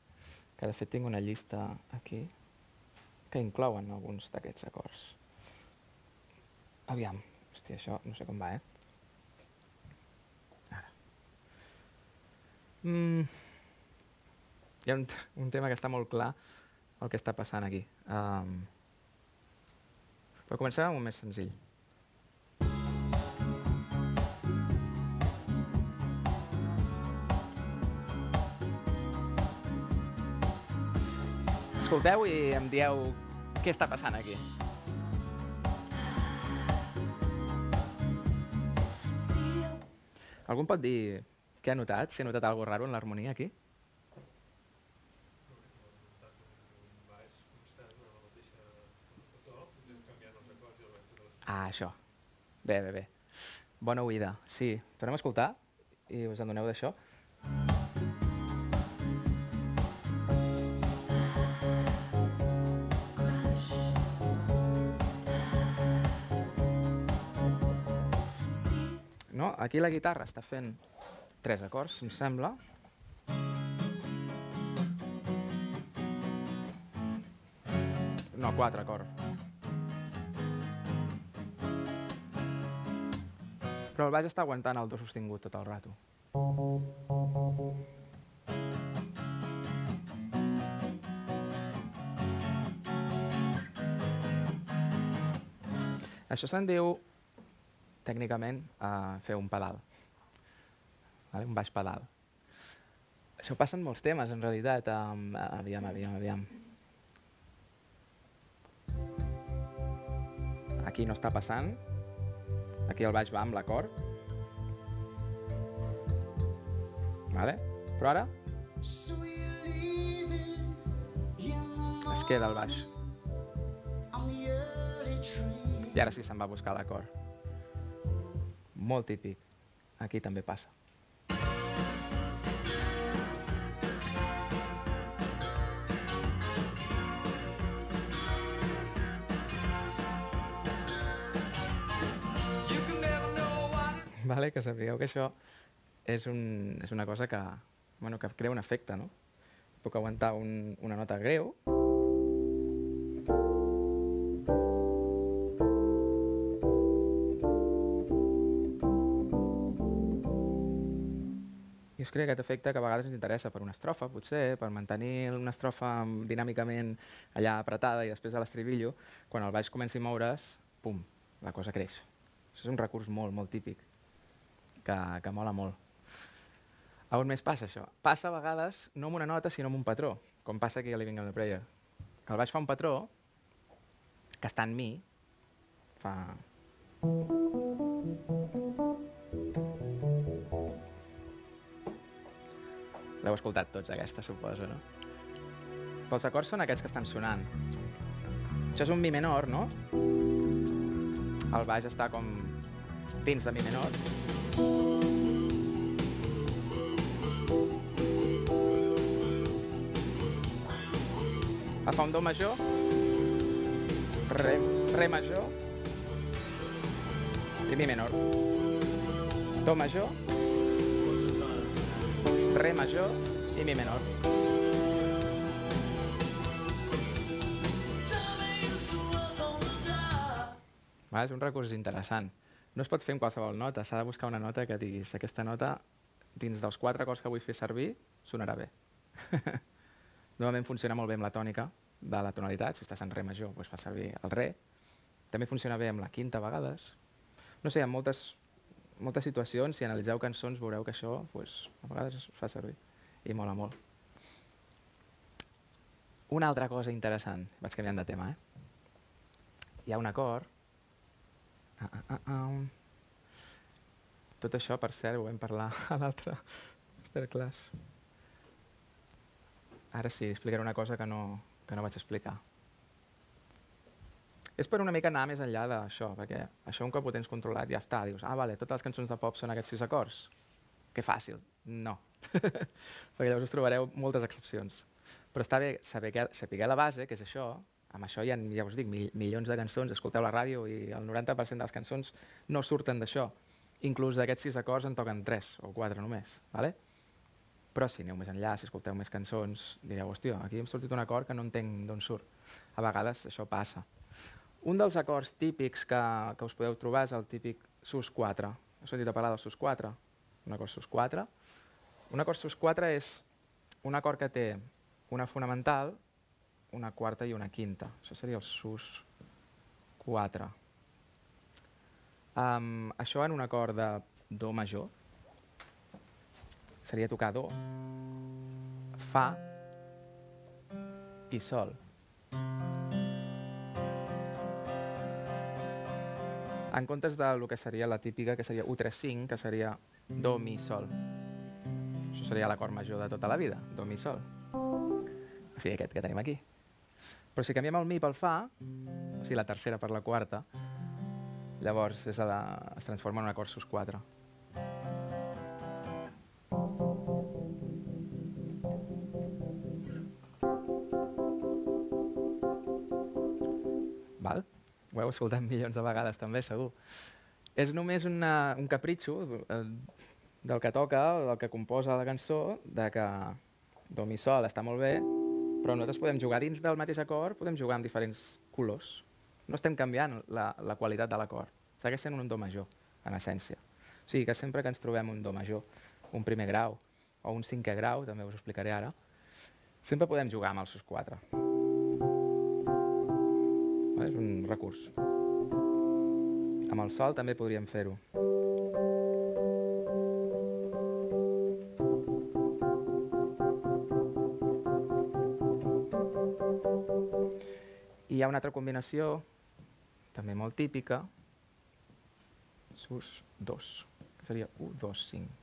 que de fet tinc una llista aquí que inclouen alguns d'aquests acords. Aviam, hòstia, això no sé com va, eh? Ara. Mm. Hi ha un, un tema que està molt clar el que està passant aquí. Um, però comencem amb un més senzill. Escolteu i em dieu què està passant aquí. Algú pot dir què ha notat? Si ha notat alguna raro en l'harmonia aquí? en Ah, això. Bé, bé, bé. Bona oïda. Sí, tornem a escoltar i us adoneu d'això. Aquí la guitarra està fent tres acords, em sembla. No, quatre acords. Però el baix està aguantant el do sostingut tot el rato. Això se'n diu, tècnicament, uh, fer un pedal. Vale? Un baix pedal. Això passa en molts temes, en realitat. Um, aviam, aviam, aviam. Aquí no està passant. Aquí el baix va amb l'acord. Vale? Però ara es queda el baix. I ara sí se'n va a buscar l'acord. Molt típic. Aquí també passa. Vale, que sapigueu que això és, un, és una cosa que, bueno, que crea un efecte, no? Puc aguantar un, una nota greu, Us crea aquest efecte que a vegades ens interessa per una estrofa, potser, per mantenir una estrofa dinàmicament allà apretada i després a l'estribillo, quan el baix comenci a moure's, pum, la cosa creix. Això és un recurs molt, molt típic, que, que mola molt. A on més passa això? Passa a vegades no amb una nota, sinó amb un patró, com passa aquí a Living on a Prayer. El baix fa un patró que està en mi, fa... L'heu escoltat tots, aquesta, suposo, no? Però els acords són aquests que estan sonant. Això és un mi menor, no? El baix està com dins de mi menor. Fa un do major, re, re major i mi menor. Do major, re major i mi menor. Va, és un recurs interessant. No es pot fer en qualsevol nota, s'ha de buscar una nota que diguis aquesta nota, dins dels quatre acords que vull fer servir, sonarà bé. Normalment funciona molt bé amb la tònica de la tonalitat, si estàs en re major, doncs fa servir el re. També funciona bé amb la quinta a vegades. No sé, en moltes, moltes situacions, si analitzeu cançons, veureu que això doncs, a vegades es fa servir i mola molt. Una altra cosa interessant, vaig canviant de tema, eh? Hi ha un acord Ah, ah, ah, ah. Tot això, per cert, ho vam parlar a l'altre masterclass. Ara sí, explicaré una cosa que no, que no vaig explicar. És per una mica anar més enllà d'això, perquè això un cop ho tens controlat ja està. Dius, ah, vale, totes les cançons de pop són aquests sis acords. Que fàcil. No. perquè llavors us trobareu moltes excepcions. Però està bé saber, que, saber la base, que és això, amb això hi ha, ja us dic, mil, milions de cançons, escolteu la ràdio i el 90% de les cançons no surten d'això. Inclús d'aquests sis acords en toquen tres o quatre només. Vale? Però si aneu més enllà, si escolteu més cançons, direu, hòstia, aquí hem sortit un acord que no entenc d'on surt. A vegades això passa. Un dels acords típics que, que us podeu trobar és el típic sus 4. Heu sentit a parlar del sus 4? Un acord sus 4. Un acord sus 4 és un acord que té una fonamental, una quarta i una quinta. Això seria el sus 4. Um, això en un acord de do major seria tocar do, fa i sol. En comptes de lo que seria la típica, que seria U3-5, que seria do, mi, sol. Això seria l'acord major de tota la vida, do, mi, sol. O sigui, aquest que tenim aquí. Però si canviem el mi pel fa, o sigui, la tercera per la quarta, llavors és la, es transforma en un acord sus 4. Heu escoltat milions de vegades també, segur. És només una, un capritxo eh, del que toca, del que composa la cançó, de que do, mi, sol està molt bé, però nosaltres podem jugar dins del mateix acord, podem jugar amb diferents colors. No estem canviant la, la qualitat de l'acord. Segueix sent un do major, en essència. O sigui que sempre que ens trobem un do major, un primer grau o un cinquè grau, també us explicaré ara, sempre podem jugar amb els sus 4. És un recurs. Amb el sol també podríem fer-ho. I hi ha una altra combinació, també molt típica, sus 2, que seria 1, 2, 5.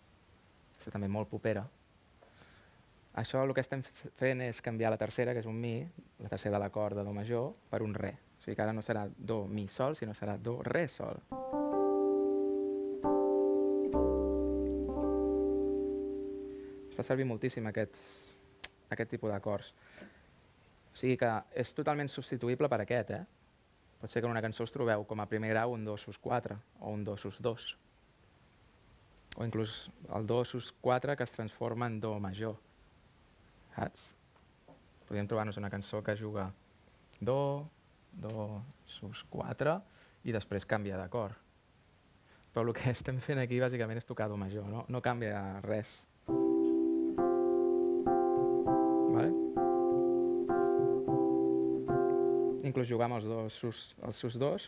Aquesta també molt popera. Això el que estem fent és canviar la tercera, que és un mi, la tercera de l'acord de do major, per un re. Sigui que ara no serà do, mi, sol, sinó serà do, re, sol. Es fa servir moltíssim aquests, aquest tipus d'acords. O sigui que és totalment substituïble per aquest, eh? Pot ser que en una cançó us trobeu com a primer grau un do sus 4 o un do sus 2. O inclús el do sus 4 que es transforma en do major. Saps? Podríem trobar-nos una cançó que juga do, do sus 4 i després canvia d'acord. Però el que estem fent aquí bàsicament és tocar do major, no, no canvia res. Vale? Inclús jugar amb els dos sus, els sus 2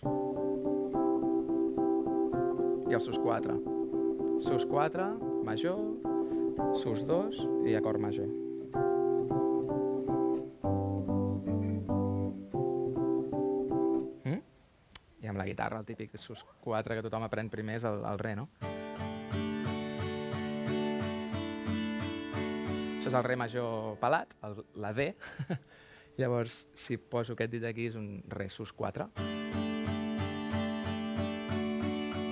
i els sus 4. Sus 4, major, sus 2 i acord major. Guitarra, el típic sus 4 que tothom aprèn primer és el, el re, no? Això és el re major pelat, el, la D. Llavors, si poso aquest dit aquí, és un re sus 4.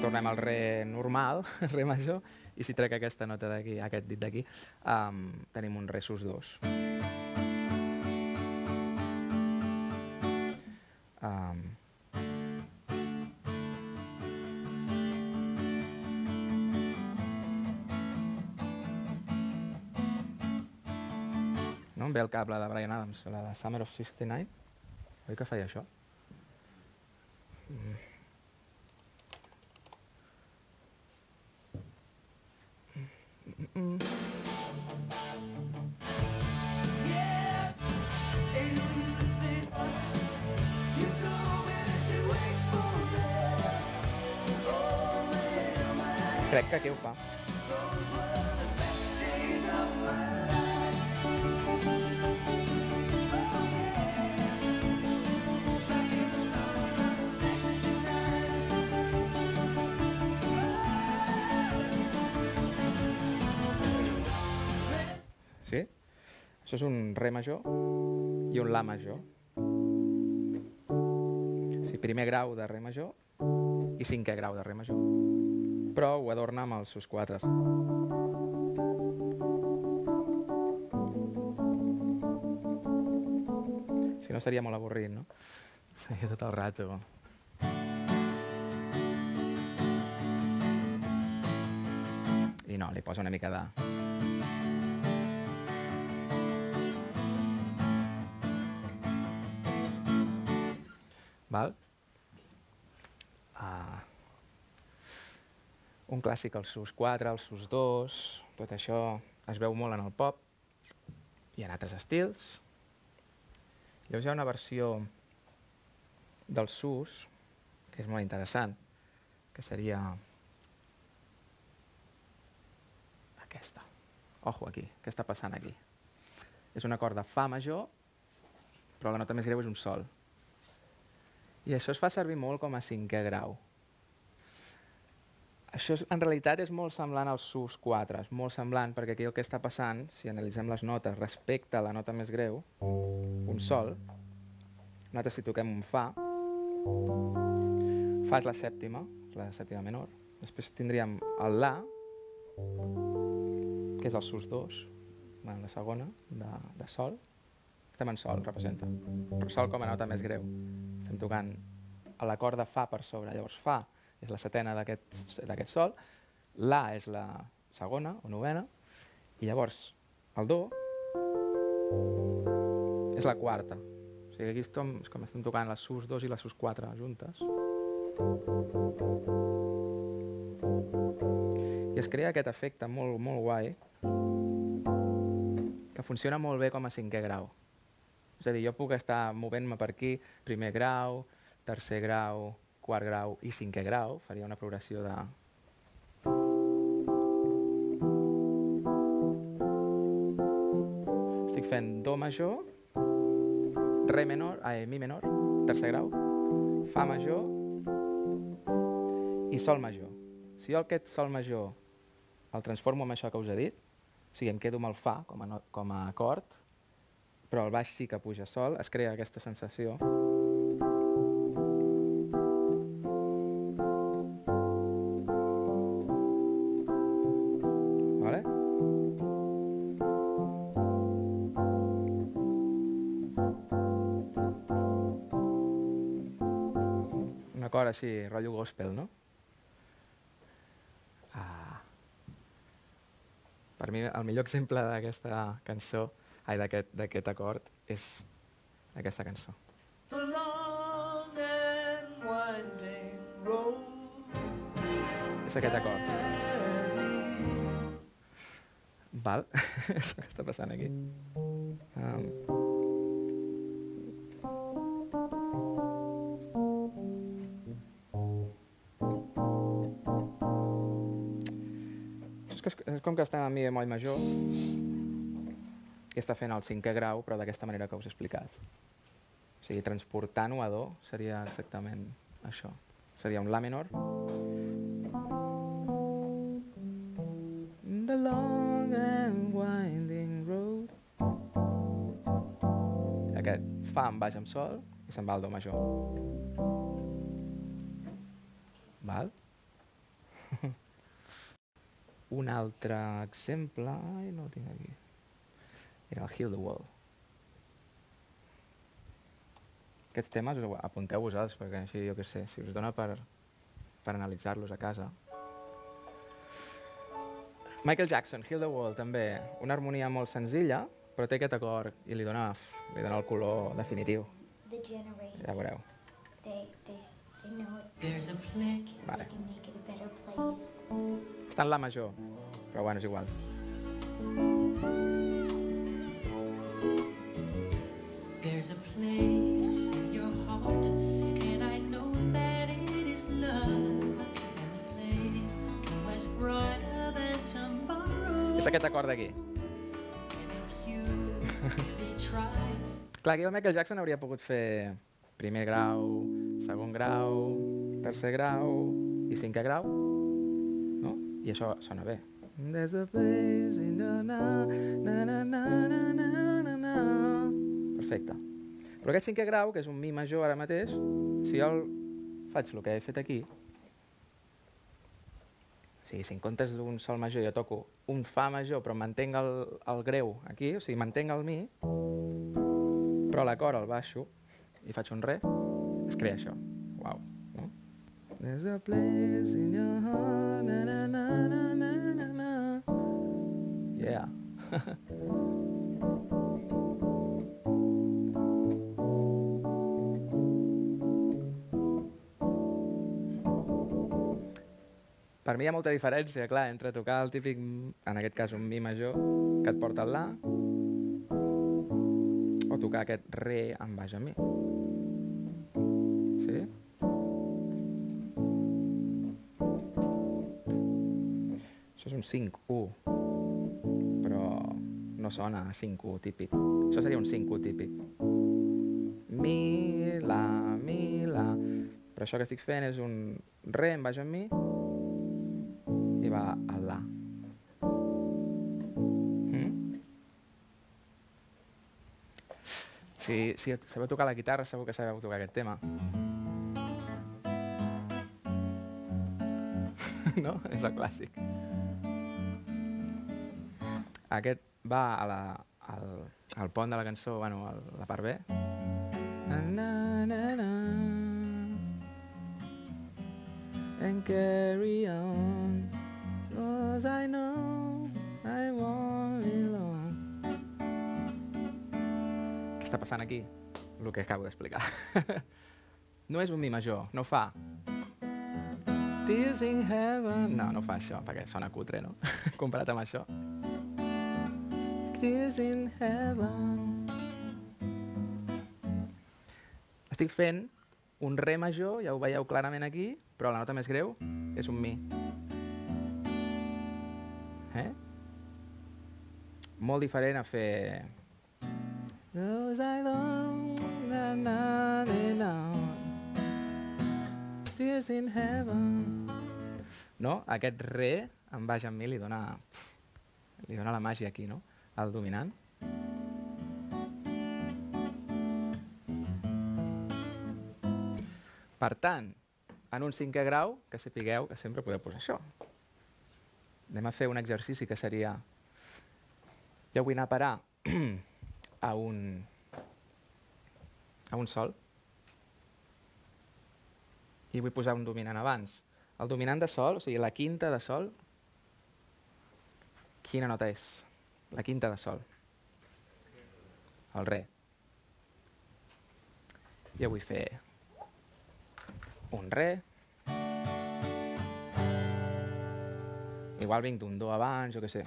Tornem al re normal, re major, i si trec aquesta nota d'aquí, aquest dit d'aquí, um, tenim un re sus 2. Ve el cap la de Brian Adams, la de Summer of 69. Oi que feia això? Mm. Mm, Crec que aquí ho fa. Això és un re major i un la major. Sí, sigui, primer grau de re major i cinquè grau de re major. Però ho adorna amb els sus quatres. Si no seria molt avorrit, no? Seria tot el rato. I no, li posa una mica de... Un clàssic, els sus 4, els sus 2, tot això es veu molt en el pop i en altres estils. Llavors hi ha una versió del sus que és molt interessant, que seria aquesta. Ojo aquí, què està passant aquí? És un acord de fa major, però la nota més greu és un sol. I això es fa servir molt com a cinquè grau. Això és, en realitat és molt semblant als sus 4, és molt semblant perquè aquí el que està passant, si analitzem les notes respecte a la nota més greu, un sol, nosaltres si toquem un fa, fa és la sèptima, la sèptima menor, després tindríem el la, que és el sus 2, bueno, la segona, de, de sol, estem en sol, representa. Sol com a nota més greu. Estem tocant l'acord de fa per sobre. Llavors fa és la setena d'aquest sol, la és la segona o novena, i llavors el do és la quarta. O sigui, aquí estem, és com estem tocant les sus 2 i les sus 4 juntes. I es crea aquest efecte molt, molt guai que funciona molt bé com a cinquè grau. És a dir, jo puc estar movent-me per aquí, primer grau, tercer grau, quart grau i cinquè grau, faria una progressió de... Estic fent do major, re menor, ai, mi menor, tercer grau, fa major i sol major. Si jo aquest sol major el transformo en això que us he dit, o sigui, em quedo amb el fa com a, no, com a acord, però el baix sí que puja sol, es crea aquesta sensació. Acord així, rotllo gospel, no? Ah. Per mi el millor exemple d'aquesta cançó, ai, d'aquest d'aquest acord, és aquesta cançó. The long and winding road. És aquest acord. Val? és el que està passant aquí. Um, com que estem a mi bemoll major i està fent el cinquè grau, però d'aquesta manera que us he explicat. O sigui, transportant-ho a do seria exactament això. Seria un la menor. The long and winding road. Aquest fa en baix amb sol i se'n va al do major. Un altre exemple... Ai, no ho tinc aquí. Era el Heal the Wall. Aquests temes us- apunteu-vos-els, perquè així, jo què sé, si us dona per, per analitzar-los a casa. Michael Jackson, Heal the Wall, també. Una harmonia molt senzilla, però té aquest acord i li dona, li dona el color definitiu. The generation, Ja veureu. they, they, they know it. There's a place. Vale. They can make it a better place. Està en la major, però bueno, és igual. There's a place in your heart, and I know that it is love. And this place is brighter than tomorrow. És aquest acord d'aquí. Clar, aquí el Michael Jackson hauria pogut fer primer grau, segon grau, tercer grau i cinquè grau? I això sona bé. There's a place in the na, na, na, na, na, na, na, na. Perfecte. Però aquest cinquè grau, que és un mi major ara mateix, si jo el faig el que he fet aquí, o sigui, si en comptes d'un sol major jo toco un fa major però mantenc el, el greu aquí, o sigui, mantenc el mi, però l'acord el baixo i faig un re, es crea això. Uau. No? There's a place in your heart, Yeah. Per mi hi ha molta diferència, clar, entre tocar el típic, en aquest cas un mi major, que et porta al la, o tocar aquest re en baix a mi. Sí? 5-1, però no sona a 5-1 típic. Això seria un 5-1 típic. Mi, la, mi, la... Però això que estic fent és un re en baix a mi i va a la. Mm? Si, si sabeu tocar la guitarra, segur que sabeu tocar aquest tema. no? És el clàssic. Aquest va a la, al, al pont de la cançó, bueno, a la part B. Na, na, na. And carry on, cause I know I won't be long. Què està passant aquí? El que acabo d'explicar. no és un mi major, no fa. Tears in heaven... No, no fa això, perquè sona cutre, no? Comparat amb això. Tears in heaven... Estic fent un re major, ja ho veieu clarament aquí, però la nota més greu és un mi. Eh? Molt diferent a fer... Those I long, na, na, na, na. Tears in heaven. No? Aquest re en baix amb mi li dona, li dona la màgia aquí, no? Al dominant. Per tant, en un cinquè grau, que sapigueu que sempre podeu posar això. Anem a fer un exercici que seria... Jo vull anar a parar a un, a un sol i vull posar un dominant abans. El dominant de sol, o sigui, la quinta de sol, quina nota és? La quinta de sol. El re. Jo vull fer un re. Igual vinc d'un do abans, jo què sé.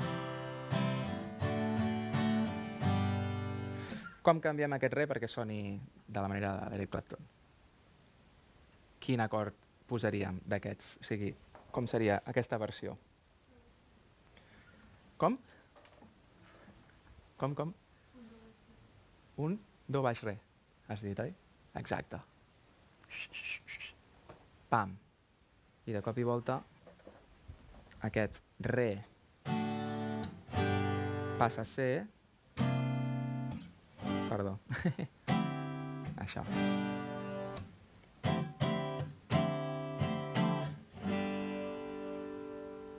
Com canviem aquest re perquè soni de la manera d'Eric Clapton? Quin acord posaríem d'aquests? O sigui, com seria aquesta versió? Com? Com, com? Un do baix re, has dit, oi? Exacte. Pam. I de cop i volta aquest re passa a ser... Perdó. Això.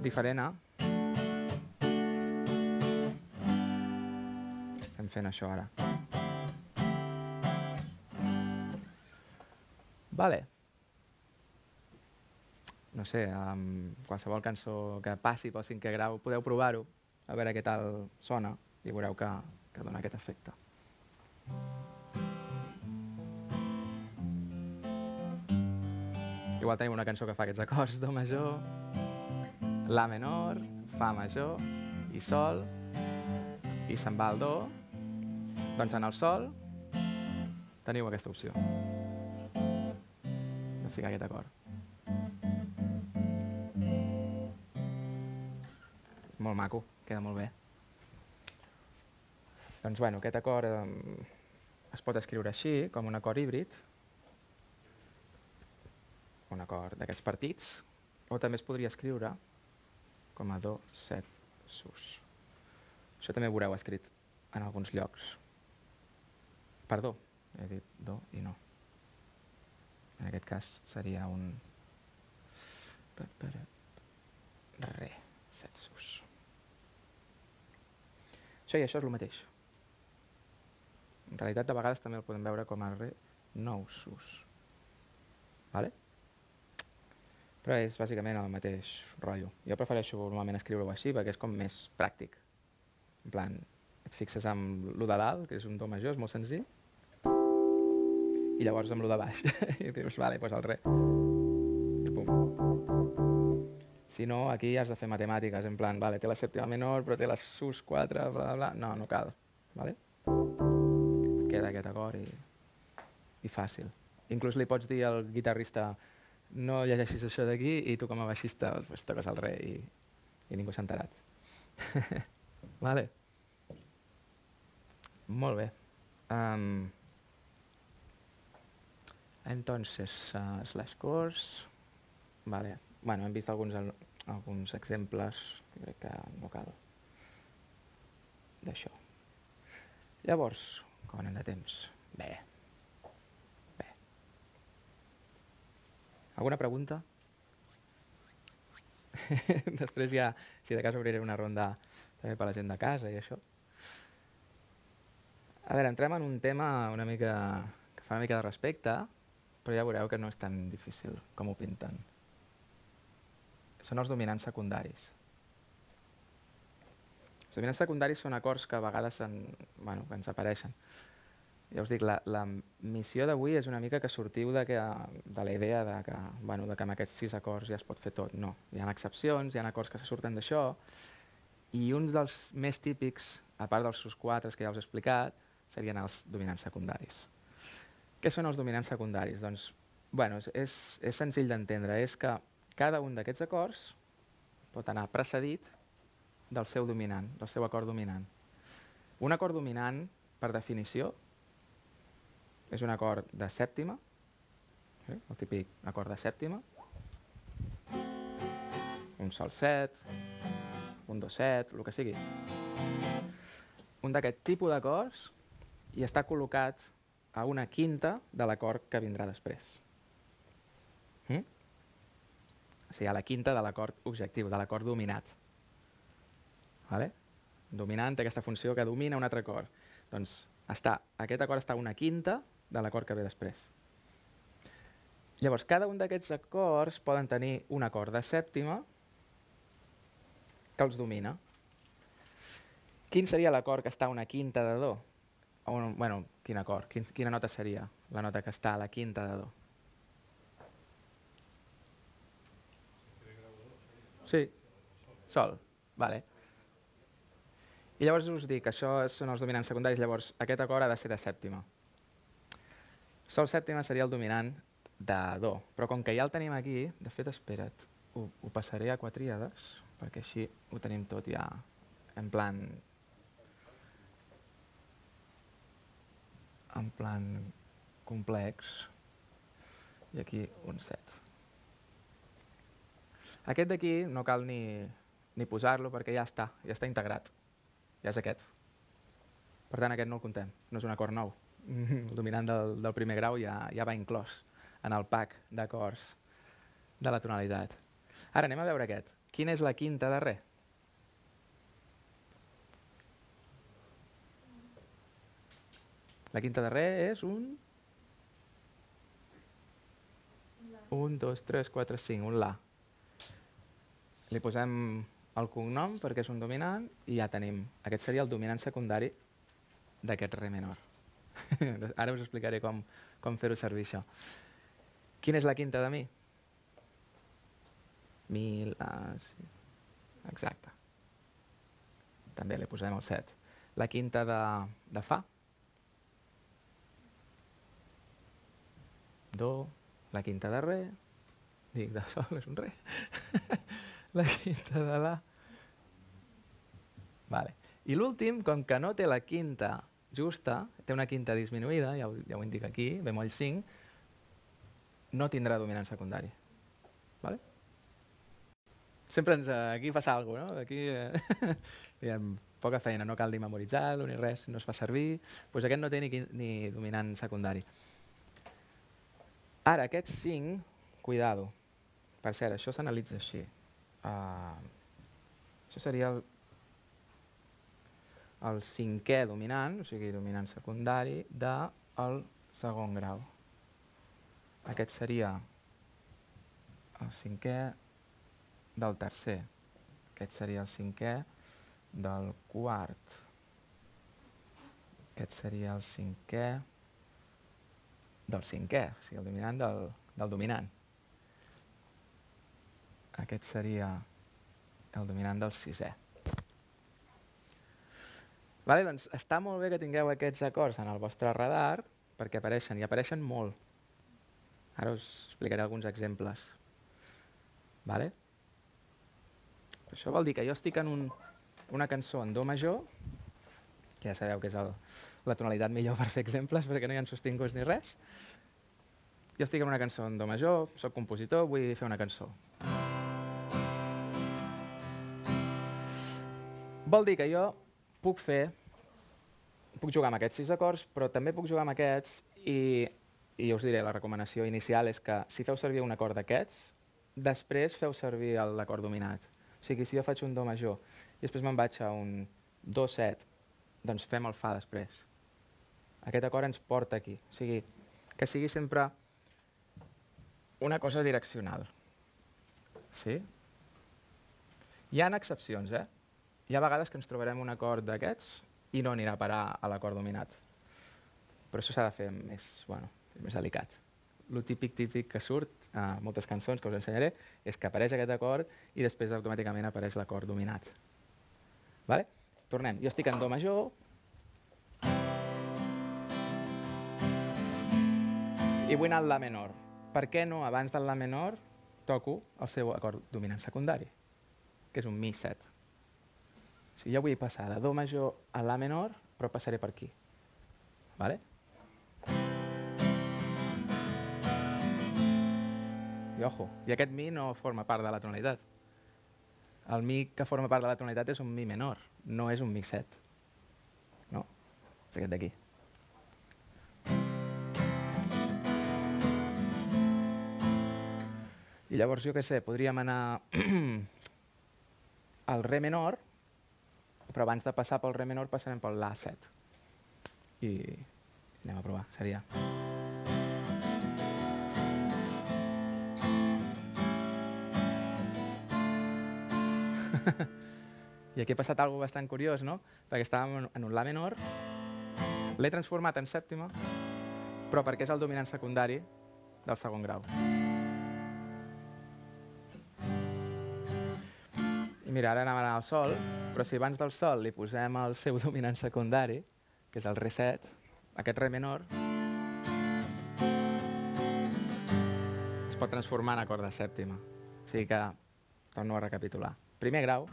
Diferent a... Estem fent això ara. Vale. No sé, amb qualsevol cançó que passi pel cinquè grau podeu provar-ho, a veure què tal sona i veureu que, que dona aquest efecte. Igual tenim una cançó que fa aquests acords, do major, la menor, fa major i sol, i se'n va al do, doncs en el sol teniu aquesta opció de ficar aquest acord. Molt maco, queda molt bé. Doncs bueno, aquest acord eh, es pot escriure així, com un acord híbrid, un acord d'aquests partits, o també es podria escriure com a do, set, sus. Això també ho veureu escrit en alguns llocs. Perdó, he dit do i no. En aquest cas seria un... Re, set sus. Això i això és el mateix. En realitat, de vegades també el podem veure com a re nou sus. Vale? Però és bàsicament el mateix rotllo. Jo prefereixo normalment escriure-ho així perquè és com més pràctic. En plan, et fixes amb lo de dalt, que és un do major, és molt senzill, i llavors amb lo de baix. I dius, vale, doncs el re. Pum. Si no, aquí has de fer matemàtiques, en plan, vale, té la sèptima menor, però té la sus 4, bla, bla, bla. No, no cal. Vale? Queda aquest acord i, i fàcil. Inclús li pots dir al guitarrista no llegeixis això d'aquí i tu com a baixista pues, toques el re i, i ningú s'ha enterat. vale. Molt bé. Um, entonces, uh, slash course. Vale. Bueno, hem vist alguns, al- alguns exemples, crec que no cal, d'això. Llavors, com anem de temps? Bé. Bé. Alguna pregunta? Després ja, si de cas, obriré una ronda també per la gent de casa i això. A veure, entrem en un tema una mica que fa una mica de respecte, però ja veureu que no és tan difícil com ho pinten. Són els dominants secundaris. Els dominants secundaris són acords que a vegades en, bueno, que ens apareixen. Ja us dic, la, la missió d'avui és una mica que sortiu de, que, de la idea de que, bueno, de que amb aquests sis acords ja es pot fer tot. No, hi ha excepcions, hi ha acords que se surten d'això, i uns dels més típics, a part dels sus quatres que ja us he explicat, serien els dominants secundaris. Què són els dominants secundaris? Doncs, bueno, és, és, senzill d'entendre, és que cada un d'aquests acords pot anar precedit del seu dominant, del seu acord dominant. Un acord dominant, per definició, és un acord de sèptima, sí? el típic acord de sèptima, un sol set, un do set, el que sigui. Un d'aquest tipus d'acords i està col·locat a una quinta de l'acord que vindrà després. Mm? O sigui, a la quinta de l'acord objectiu, de l'acord dominat. Vale? Dominant té aquesta funció que domina un altre acord. Doncs està, aquest acord està a una quinta de l'acord que ve després. Llavors, cada un d'aquests acords poden tenir un acord de sèptima que els domina. Quin seria l'acord que està a una quinta de do? Un- bueno, quin acord? Quin, quina nota seria la nota que està a la quinta de do? Sí, sol, vale. I llavors us dic, això són els dominants secundaris, llavors aquest acord ha de ser de sèptima. Sol sèptima seria el dominant de do, però com que ja el tenim aquí, de fet, espera't, ho, ho passaré a quatríades, perquè així ho tenim tot ja en plan... en plan complex, i aquí un set. Aquest d'aquí no cal ni, ni posar-lo perquè ja està, ja està integrat. Ja és aquest. Per tant, aquest no el contem, no és un acord nou. El dominant del, del primer grau ja, ja va inclòs en el pack d'acords de la tonalitat. Ara anem a veure aquest. Quina és la quinta de? La quinta de re és un... Un, dos, tres, quatre, cinc, un la. Li posem el cognom perquè és un dominant i ja tenim. Aquest seria el dominant secundari d'aquest re menor. Ara us explicaré com, com fer-ho servir això. Quina és la quinta de mi? Mi, la... Sí. Exacte. També li posem el 7. La quinta de, de fa? Do. La quinta de re. Dic, de sol és un re. la quinta de la. Vale. I l'últim, com que no té la quinta justa, té una quinta disminuïda, ja ho, ja ho indica aquí, bemoll 5, no tindrà dominant secundari. Vale? Sempre ens, aquí passa alguna cosa, no? Aquí eh, diem, poca feina, no cal ni memoritzar-lo ni res, no es fa servir. Doncs aquest no té ni, ni dominant secundari. Ara, aquests 5, cuidado. Per cert, això s'analitza així. Uh, això seria el, el cinquè dominant, o sigui, dominant secundari, del segon grau. Aquest seria el cinquè del tercer. Aquest seria el cinquè del quart. Aquest seria el cinquè del cinquè, o sigui, el dominant del, del dominant. Aquest seria el dominant del sisè. Vale, doncs està molt bé que tingueu aquests acords en el vostre radar perquè apareixen, i apareixen molt. Ara us explicaré alguns exemples. Vale? Això vol dir que jo estic en un, una cançó en do major, que ja sabeu que és el, la tonalitat millor per fer exemples perquè no hi ha sostinguts ni res. Jo estic en una cançó en do major, sóc compositor, vull fer una cançó. Vol dir que jo puc fer, puc jugar amb aquests sis acords, però també puc jugar amb aquests i, i us diré, la recomanació inicial és que si feu servir un acord d'aquests, després feu servir l'acord dominat. O sigui, si jo faig un do major i després me'n vaig a un do-set, doncs fem el fa després. Aquest acord ens porta aquí. O sigui, que sigui sempre una cosa direccional. Sí? Hi ha excepcions, eh? Hi ha vegades que ens trobarem un acord d'aquests i no anirà a parar a l'acord dominat. Però això s'ha de fer més, bueno, més delicat. Lo típic típic que surt a moltes cançons que us ensenyaré és que apareix aquest acord i després automàticament apareix l'acord dominat. Vale? Tornem. Jo estic en do major i vull anar al la menor. Per què no abans del la menor toco el seu acord dominant secundari, que és un mi 7. O sigui, jo vull passar de do major a la menor, però passaré per aquí. Vale? I ojo, i aquest mi no forma part de la tonalitat. El mi que forma part de la tonalitat és un mi menor, no és un mi 7. No? És aquest d'aquí. I llavors, jo què sé, podríem anar al re menor, però abans de passar pel re menor passarem pel la 7. I anem a provar, seria... I aquí ha passat alguna bastant curiós, no? Perquè estàvem en un la menor, l'he transformat en sèptima, però perquè és el dominant secundari del segon grau. I mira, ara anàvem al sol, però si abans del sol li posem el seu dominant secundari, que és el re 7, aquest re menor, es pot transformar en acord de sèptima. O sigui que, torno a recapitular. Primer grau,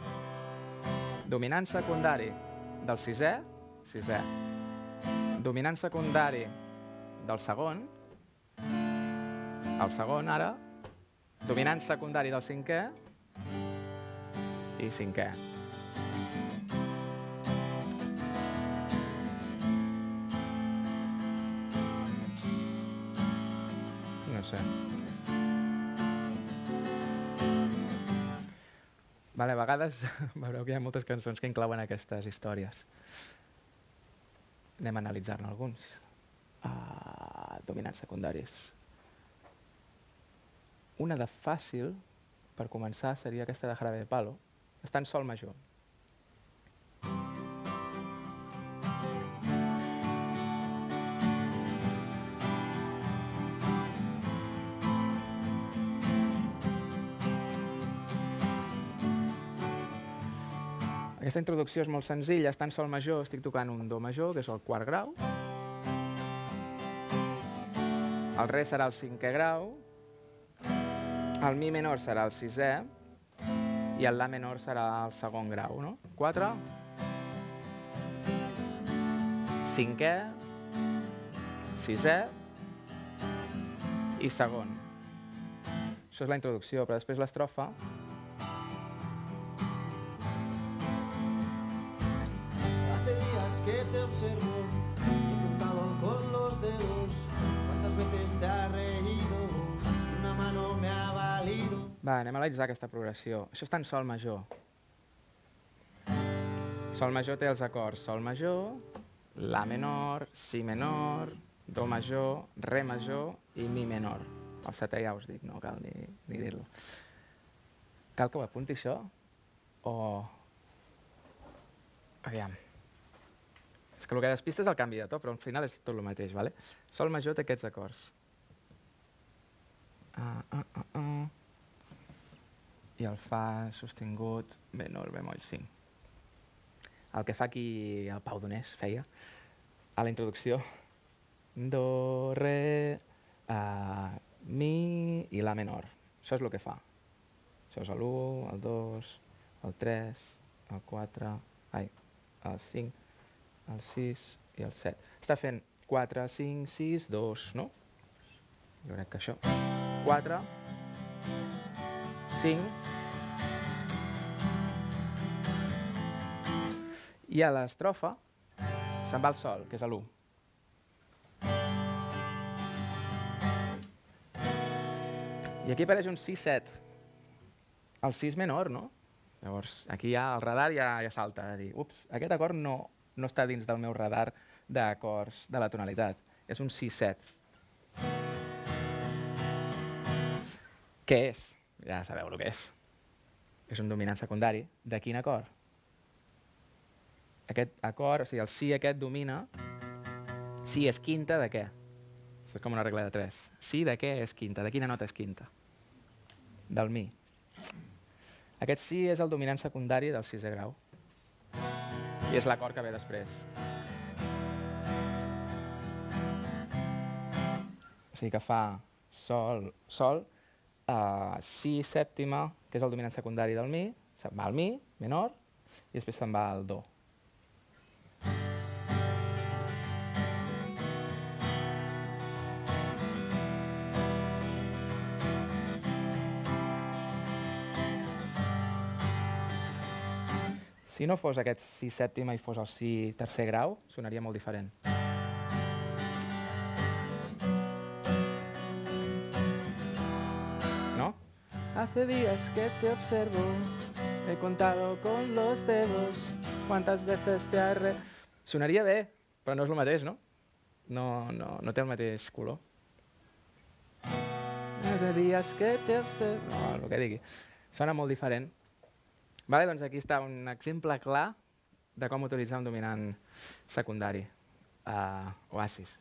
dominant secundari del sisè, sisè. Dominant secundari del segon, el segon ara, dominant secundari del cinquè, i cinquè. No sé. Vale, a vegades veureu que hi ha moltes cançons que inclouen aquestes històries. Anem a analitzar-ne alguns. Uh, dominants secundaris. Una de fàcil, per començar, seria aquesta de Jarabe de Palo. Està en sol major. Aquesta introducció és molt senzilla, està en sol major, estic tocant un do major, que és el quart grau. El re serà el cinquè grau, el mi menor serà el sisè i el la menor serà el segon grau, no? 4, cinquè, sisè i segon. Això és la introducció, però després l'estrofa te observo, he contado con los dedos cuántas veces te has reído, una mano me ha valido. Va, anem a analitzar aquesta progressió. Això està en sol major. Sol major té els acords sol major, la menor, si menor, do major, re major i mi menor. El setè ja us dic, no cal ni, ni dir-lo. Cal que ho apunti això? O... Aviam. És que el que despista és el canvi de to, però al final és tot el mateix, vale? Sol major té aquests acords. Ah, ah, ah, ah. I el fa sostingut menor bemoll 5. El que fa aquí el Pau Donés feia a la introducció. Do, re, uh, mi i la menor. Això és el que fa. Això és l'1, el 2, el 3, el 4, ai, el 5, el 6 i el 7. Està fent 4, 5, 6, 2, no? Jo crec que això. 4, 5, i a l'estrofa se'n va al sol, que és a l'1. I aquí apareix un 6-7. El 6 menor, no? Llavors, aquí ja el radar ja, ja salta a dir, ups, aquest acord no, no està dins del meu radar d'acords de la tonalitat. És un 6-7. Què és? Ja sabeu el que és. És un dominant secundari. De quin acord? Aquest acord, o sigui, el si aquest domina si és quinta de què? Això és com una regla de 3. Si de què és quinta? De quina nota és quinta? Del mi. Aquest si és el dominant secundari del sisè grau. I és l'acord que ve després. O sigui que fa sol, sol, uh, si sèptima, que és el dominant secundari del mi, se'n va al mi, menor, i després se'n va al do. Si no fos aquest si sèptima i fos el si tercer grau, sonaria molt diferent. Hace días que te observo, he contado con los dedos cuántas veces te has re... Sonaria bé, però no és el mateix, no? No, no, no té el mateix color. Hace días que te observo... No, el que digui. Sona molt diferent. Vale, doncs aquí està un exemple clar de com utilitzar un dominant secundari. Uh, Oasis.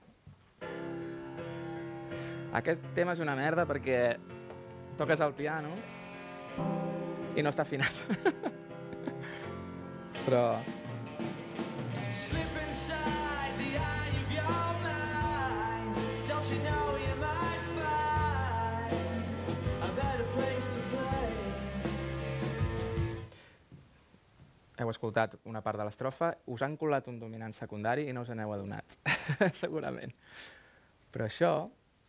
Aquest tema és una merda perquè toques el piano i no està afinat. Però heu escoltat una part de l'estrofa, us han colat un dominant secundari i no us n'heu adonat, segurament. Però això,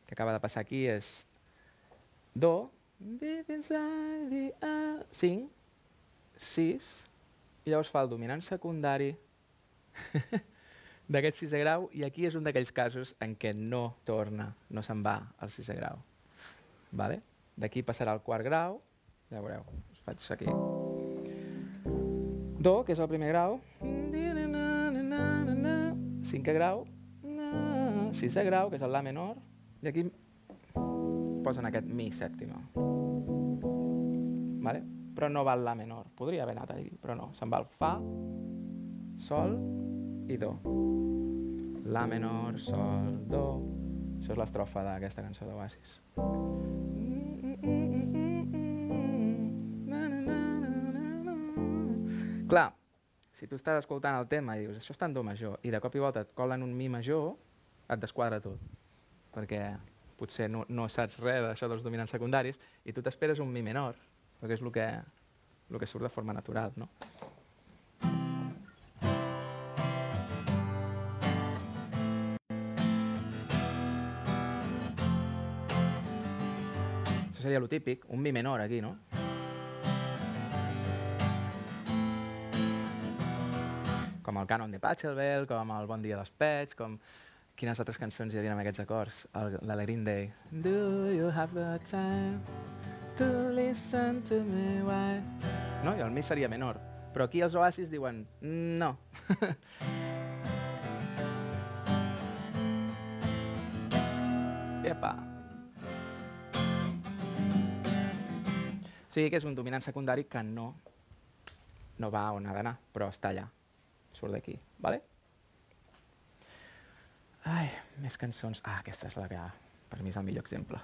que acaba de passar aquí, és Do, deep inside the eye, 5, 6, i llavors fa el dominant secundari d'aquest sisè grau, i aquí és un d'aquells casos en què no torna, no se'n va al sisè grau. Vale? D'aquí passarà al quart grau, ja veureu, us faig aquí. Do, que és el primer grau. Cinquè grau. Sisè grau, que és el La menor. I aquí posen aquest Mi sèptima. Vale? Però no va La menor. Podria haver anat allí, però no. Se'n va el Fa, Sol i Do. La menor, Sol, Do. Això és l'estrofa d'aquesta cançó d'Oasis. Clar, si tu estàs escoltant el tema i dius això està en do major i de cop i volta et colen un mi major, et desquadra tot. Perquè potser no, no saps res d'això dels dominants secundaris i tu t'esperes un mi menor, perquè és el que, el que surt de forma natural, no? Això seria lo típic, un mi menor aquí, no? Com el Canon de Pachelbel, com el Bon dia dels Pets, com... Quines altres cançons hi havia amb aquests acords? El, la de Green Day. Do you have the time to listen to me why? No? I el mi seria menor. Però aquí els oasis diuen no. Epa. Sigui que és un dominant secundari que no, no va on ha d'anar, però està allà. Surt d'aquí, vale? Ai, més cançons. Ah, aquesta és la que per mi és el millor exemple.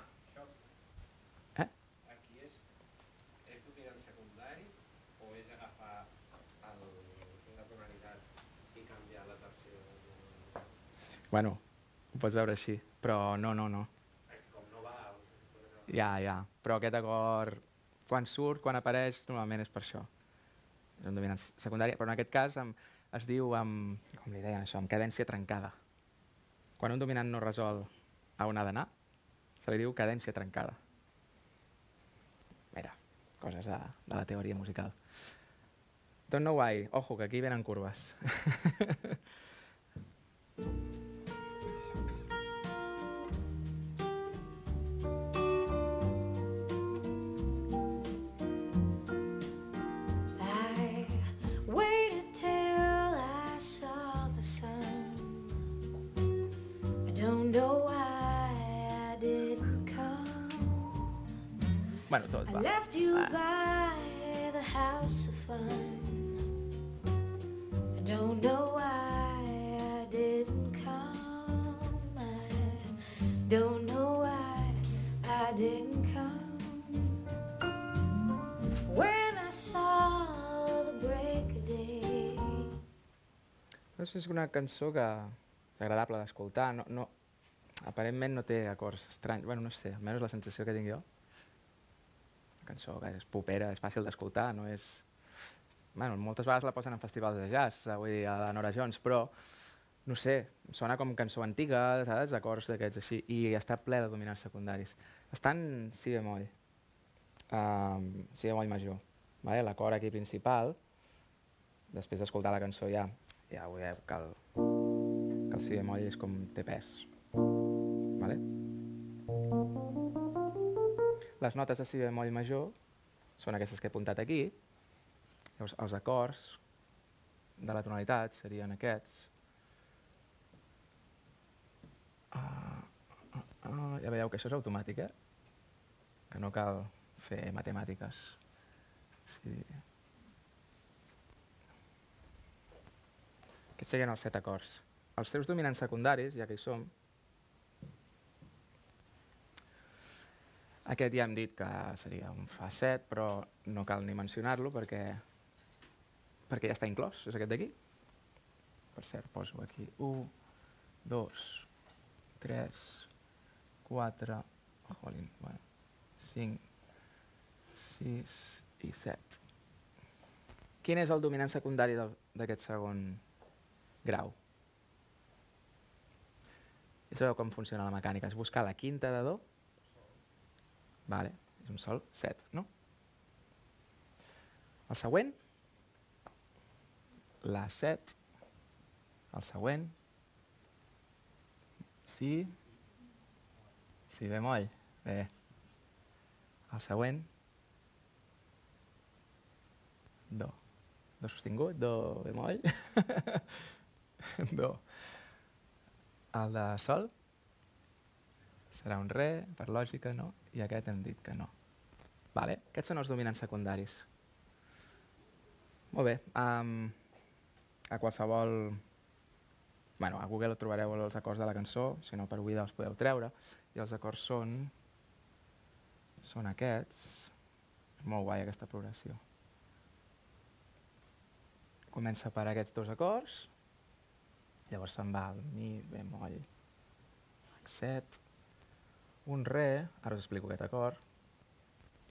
Eh? Aquí és, és dominant secundari o és agafar el, la tonalitat i canviar la tercera? Bueno, ho pots veure així, però no, no, no. Com no va, Ja, ja. Però aquest acord, quan surt, quan apareix, normalment és per això. És un dominant secundari, però en aquest cas amb, es diu amb, com li deien això, amb cadència trencada. Quan un dominant no resol a on ha d'anar, se li diu cadència trencada. Mira, coses de, de la teoria musical. Don't know why. Ojo, que aquí venen curves. bueno, tot I va. left you by the house of fun. I don't know why I didn't come. I don't know why I didn't come. When I saw the break of day. Doncs és una cançó que és agradable d'escoltar. No, no, aparentment no té acords estranys. Bueno, no sé, almenys la sensació que tinc jo. Cançó que és popera, és fàcil d'escoltar, no és... Bueno, moltes vegades la posen en festivals de jazz, eh, vull dir, a la Nora Jones, però no sé, sona com cançó antiga, saps? Acords d'aquests així, i està ple de dominants secundaris. Està en si bemoll, um, si bemoll major, vale? l'acord aquí principal, després d'escoltar la cançó ja, ja veieu que el, que el si bemoll és com té pes. Vale? Les notes de si bemoll major són aquestes que he apuntat aquí. Llavors, els acords de la tonalitat serien aquests. Ah, ah, ah, ja veieu que això és automàtic, eh? Que no cal fer matemàtiques. Sí. Aquests serien els set acords. Els seus dominants secundaris, ja que hi som, aquest ja hem dit que seria un fa 7, però no cal ni mencionar-lo perquè, perquè ja està inclòs, és aquest d'aquí. Per cert, poso aquí 1, 2, 3, 4, jolín, bueno, 5, 6 i 7. Quin és el dominant secundari d'aquest segon grau? Ja sabeu com funciona la mecànica, és buscar la quinta de do, vale, és un sol 7, no? El següent, la 7, el següent, si, si bemoll, bé, el següent, do, do sostingut, do bemoll, do. El de sol serà un re, per lògica no, i aquest hem dit que no. Vale? Aquests són els dominants secundaris. Molt bé. Um, a qualsevol... Bueno, a Google trobareu els acords de la cançó, si no per Wida els podeu treure, i els acords són... són aquests. És molt guai aquesta progressió. Comença per aquests dos acords, llavors se'n va al mi bemoll 7, un re, ara us explico aquest acord,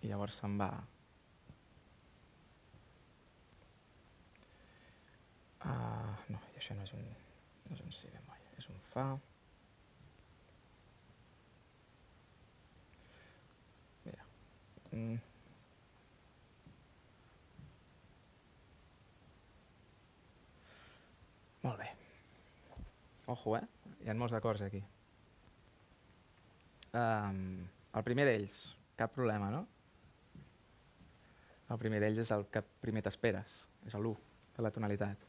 i llavors se'n va Uh, no, i això no és un, no és un si bemoll, és un fa. Mira. Mm. Ojo, eh? Hi ha molts acords aquí. Um, el primer d'ells, cap problema, no? El primer d'ells és el que primer t'esperes, és l'1 de la tonalitat.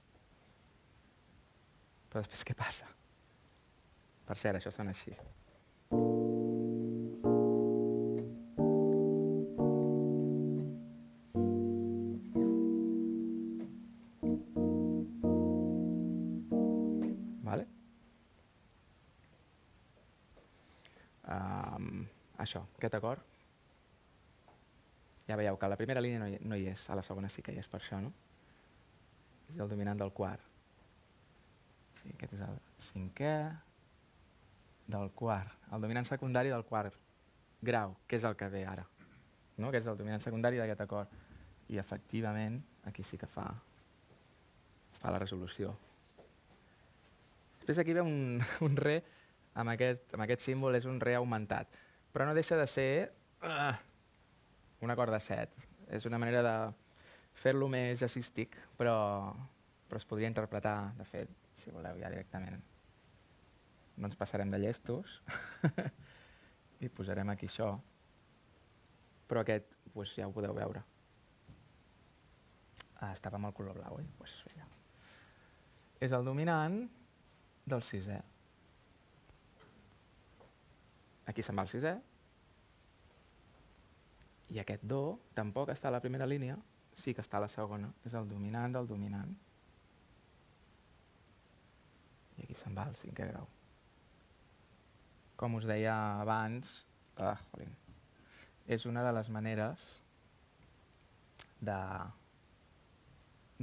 Però després què passa? Per cert, això sona així. Aquest acord. Ja veieu que la primera línia no hi, no hi és, a la segona sí que hi és per això, no? És el dominant del quart. Sí, aquest és el cinquè del quart. El dominant secundari del quart grau, que és el que ve ara. No? Que és el dominant secundari d'aquest acord. I efectivament, aquí sí que fa, fa la resolució. Després aquí ve un, un re amb aquest, amb aquest símbol, és un re augmentat. Però no deixa de ser uh, un acord de set. És una manera de fer-lo més jazzístic, però, però es podria interpretar, de fet, si voleu, ja directament. No ens passarem de llestos i posarem aquí això. Però aquest, pues, ja ho podeu veure. Ah, estava amb el color blau, eh? Pues, vinga. És el dominant del sisè. Aquí se'n va el sisè. I aquest do tampoc està a la primera línia, sí que està a la segona. És el dominant del dominant. I aquí se'n va el cinquè grau. Com us deia abans, ah, és una de les maneres de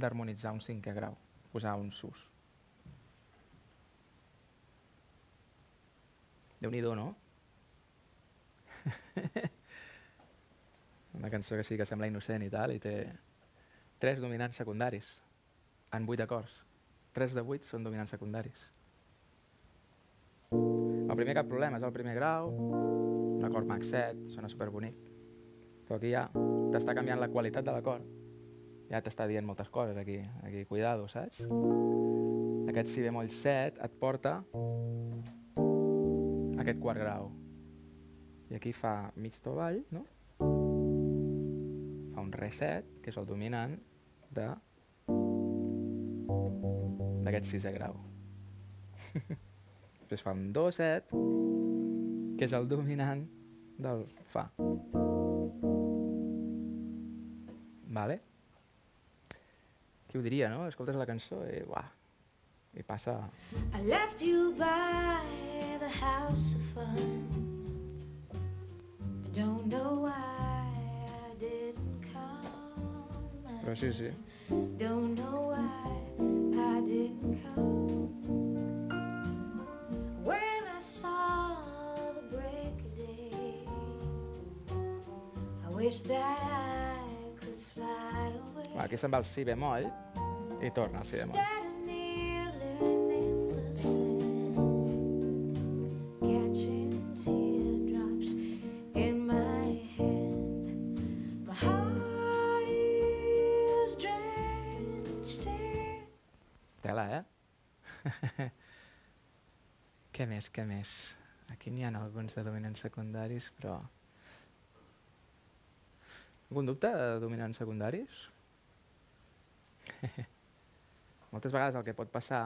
d'harmonitzar un cinquè grau, posar un sus. déu nhi no? Una cançó que sí que sembla innocent i tal, i té tres dominants secundaris en vuit acords. Tres de vuit són dominants secundaris. El primer cap problema és el primer grau, un acord max 7, sona superbonic. Però aquí ja t'està canviant la qualitat de l'acord. Ja t'està dient moltes coses aquí, aquí, cuidado, saps? Aquest si bemoll 7 et porta a aquest quart grau. I aquí fa mig to avall, no? Fa un re 7, que és el dominant de d'aquest sisè grau. Després fa un do 7, que és el dominant del fa. Vale? Qui ho diria, no? Escoltes la cançó i, uah, i passa... I left you by the house of fun. Don't know why I didn't come. Però sí, sí. Don't know why I didn't come. When I saw the break of day, I wish that I could fly away. Va, aquí se'n va el si bemoll i torna al si. Més, què més? Aquí n'hi ha alguns de dominants secundaris, però... Algun dubte de dominants secundaris? Moltes vegades el que pot passar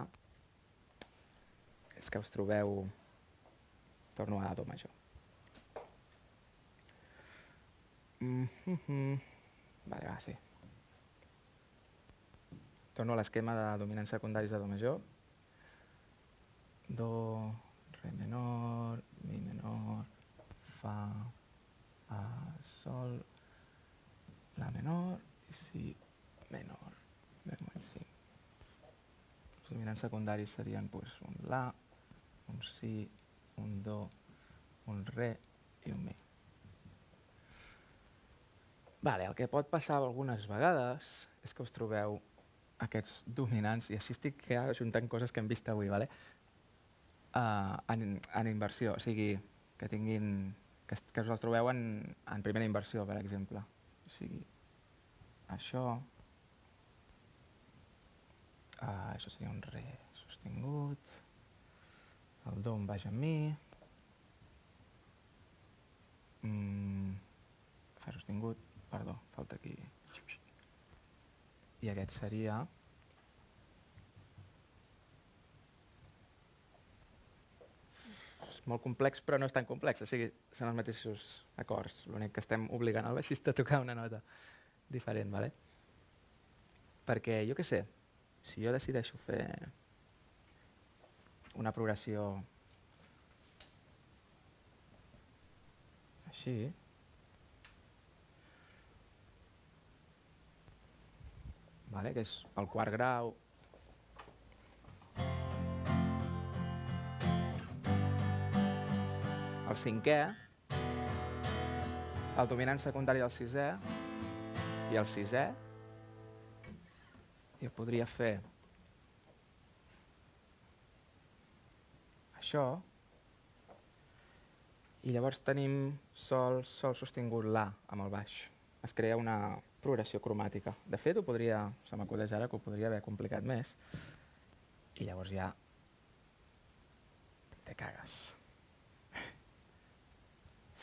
és que us trobeu... Torno a Do major. Mm -hmm. Vale, va, sí. Torno a l'esquema de dominants secundaris de Do major. Do, Re menor, Mi menor, Fa, A, Sol, La menor i Si menor. Bemoll 5. Els dominants secundaris serien pues, un La, un Si, un Do, un Re i un Mi. Vale, el que pot passar algunes vegades és que us trobeu aquests dominants, i així estic ja coses que hem vist avui, vale? Uh, en, en inversió, o sigui, que tinguin que, que us els trobeu en, en primera inversió, per exemple. O sigui, això, uh, això seria un re sostingut, El do amb baix amb mi. Mm, fa sostingut, perdó, falta aquí. I aquest seria... És molt complex, però no és tan complex, o sigui, són els mateixos acords. L'únic que estem obligant el baixista a tocar una nota diferent, ¿vale? Perquè, jo què sé, si jo decideixo fer una progressió així, vale? que és el quart grau, el cinquè, el dominant secundari del sisè i el sisè, jo podria fer això, i llavors tenim sol, sol sostingut la amb el baix. Es crea una progressió cromàtica. De fet, ho podria, se m'acudeix ara que ho podria haver complicat més, i llavors ja te cagues.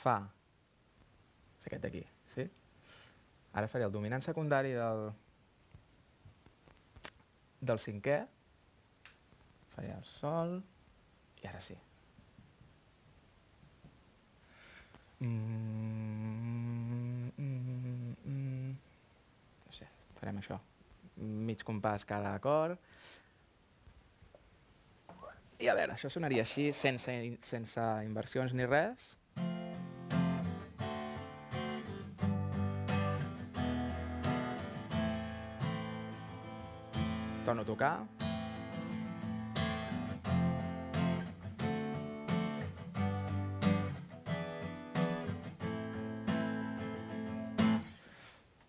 Fa, és aquest d'aquí, sí? Ara faré el dominant secundari del, del cinquè, faré el sol, i ara sí. Mm, mm, mm. No sé, farem això. Mig compàs cada acord. I a veure, això sonaria així, sense, sense inversions ni res. Torno a tocar.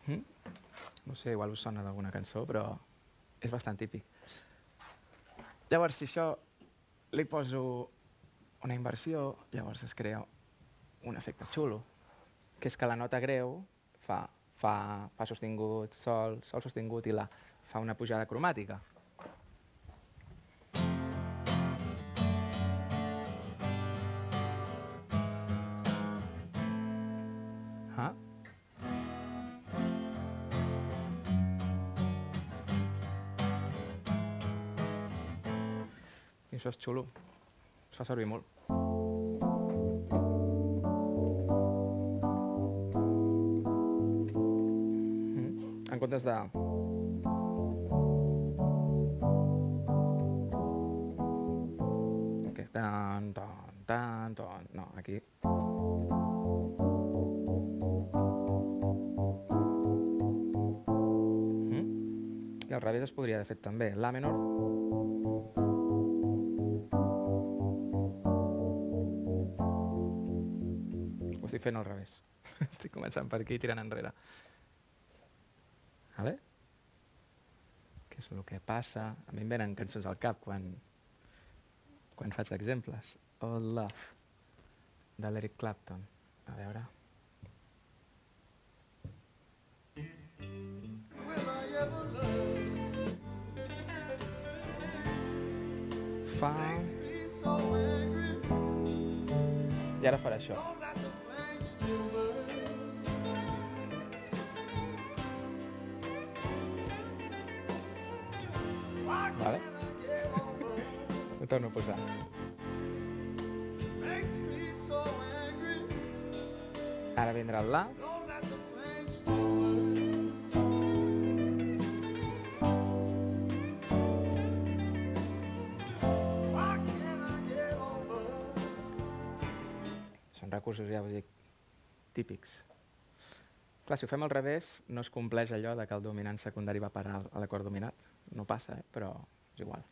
Mm? No sé, igual us sona d'alguna cançó, però és bastant típic. Llavors, si això li poso una inversió, llavors es crea un efecte xulo, que és que la nota greu fa, fa, fa sostingut, sol, sol sostingut i la fa una pujada cromàtica. Ah? I això és xulo. Es fa servir molt. Mm. En comptes de... tan, tan, tan, tan... No, aquí... Mm. I al revés es podria haver fet també. La menor Ho estic fent al revés. estic començant per aquí i tirant enrere. Vale? Què és el que passa? A mi em venen cançons al cap quan, quan faig exemples. Oh Love, de l'Eric Clapton. A veure... Fa... I ara farà això. Vale. Torno a posar. Ara vindrà el La. Són recursos, ja us dic, típics. Clar, si ho fem al revés, no es compleix allò de que el dominant secundari va parar a l'acord dominat. No passa, eh? però és igual.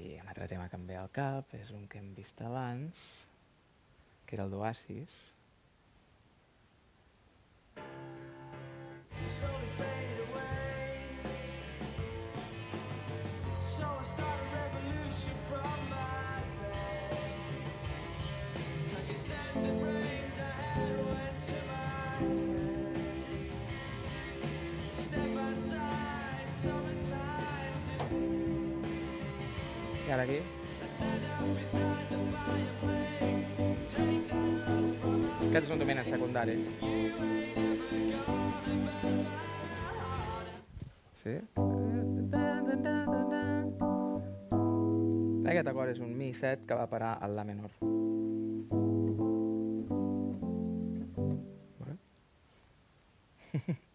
I un altre tema que em ve al cap és un que hem vist abans, que era el d'Oasis. slowly Ara aquí. Aquest és un dominant secundari. Sí? Aquest acord és un mi 7 que va parar al la menor. Vale?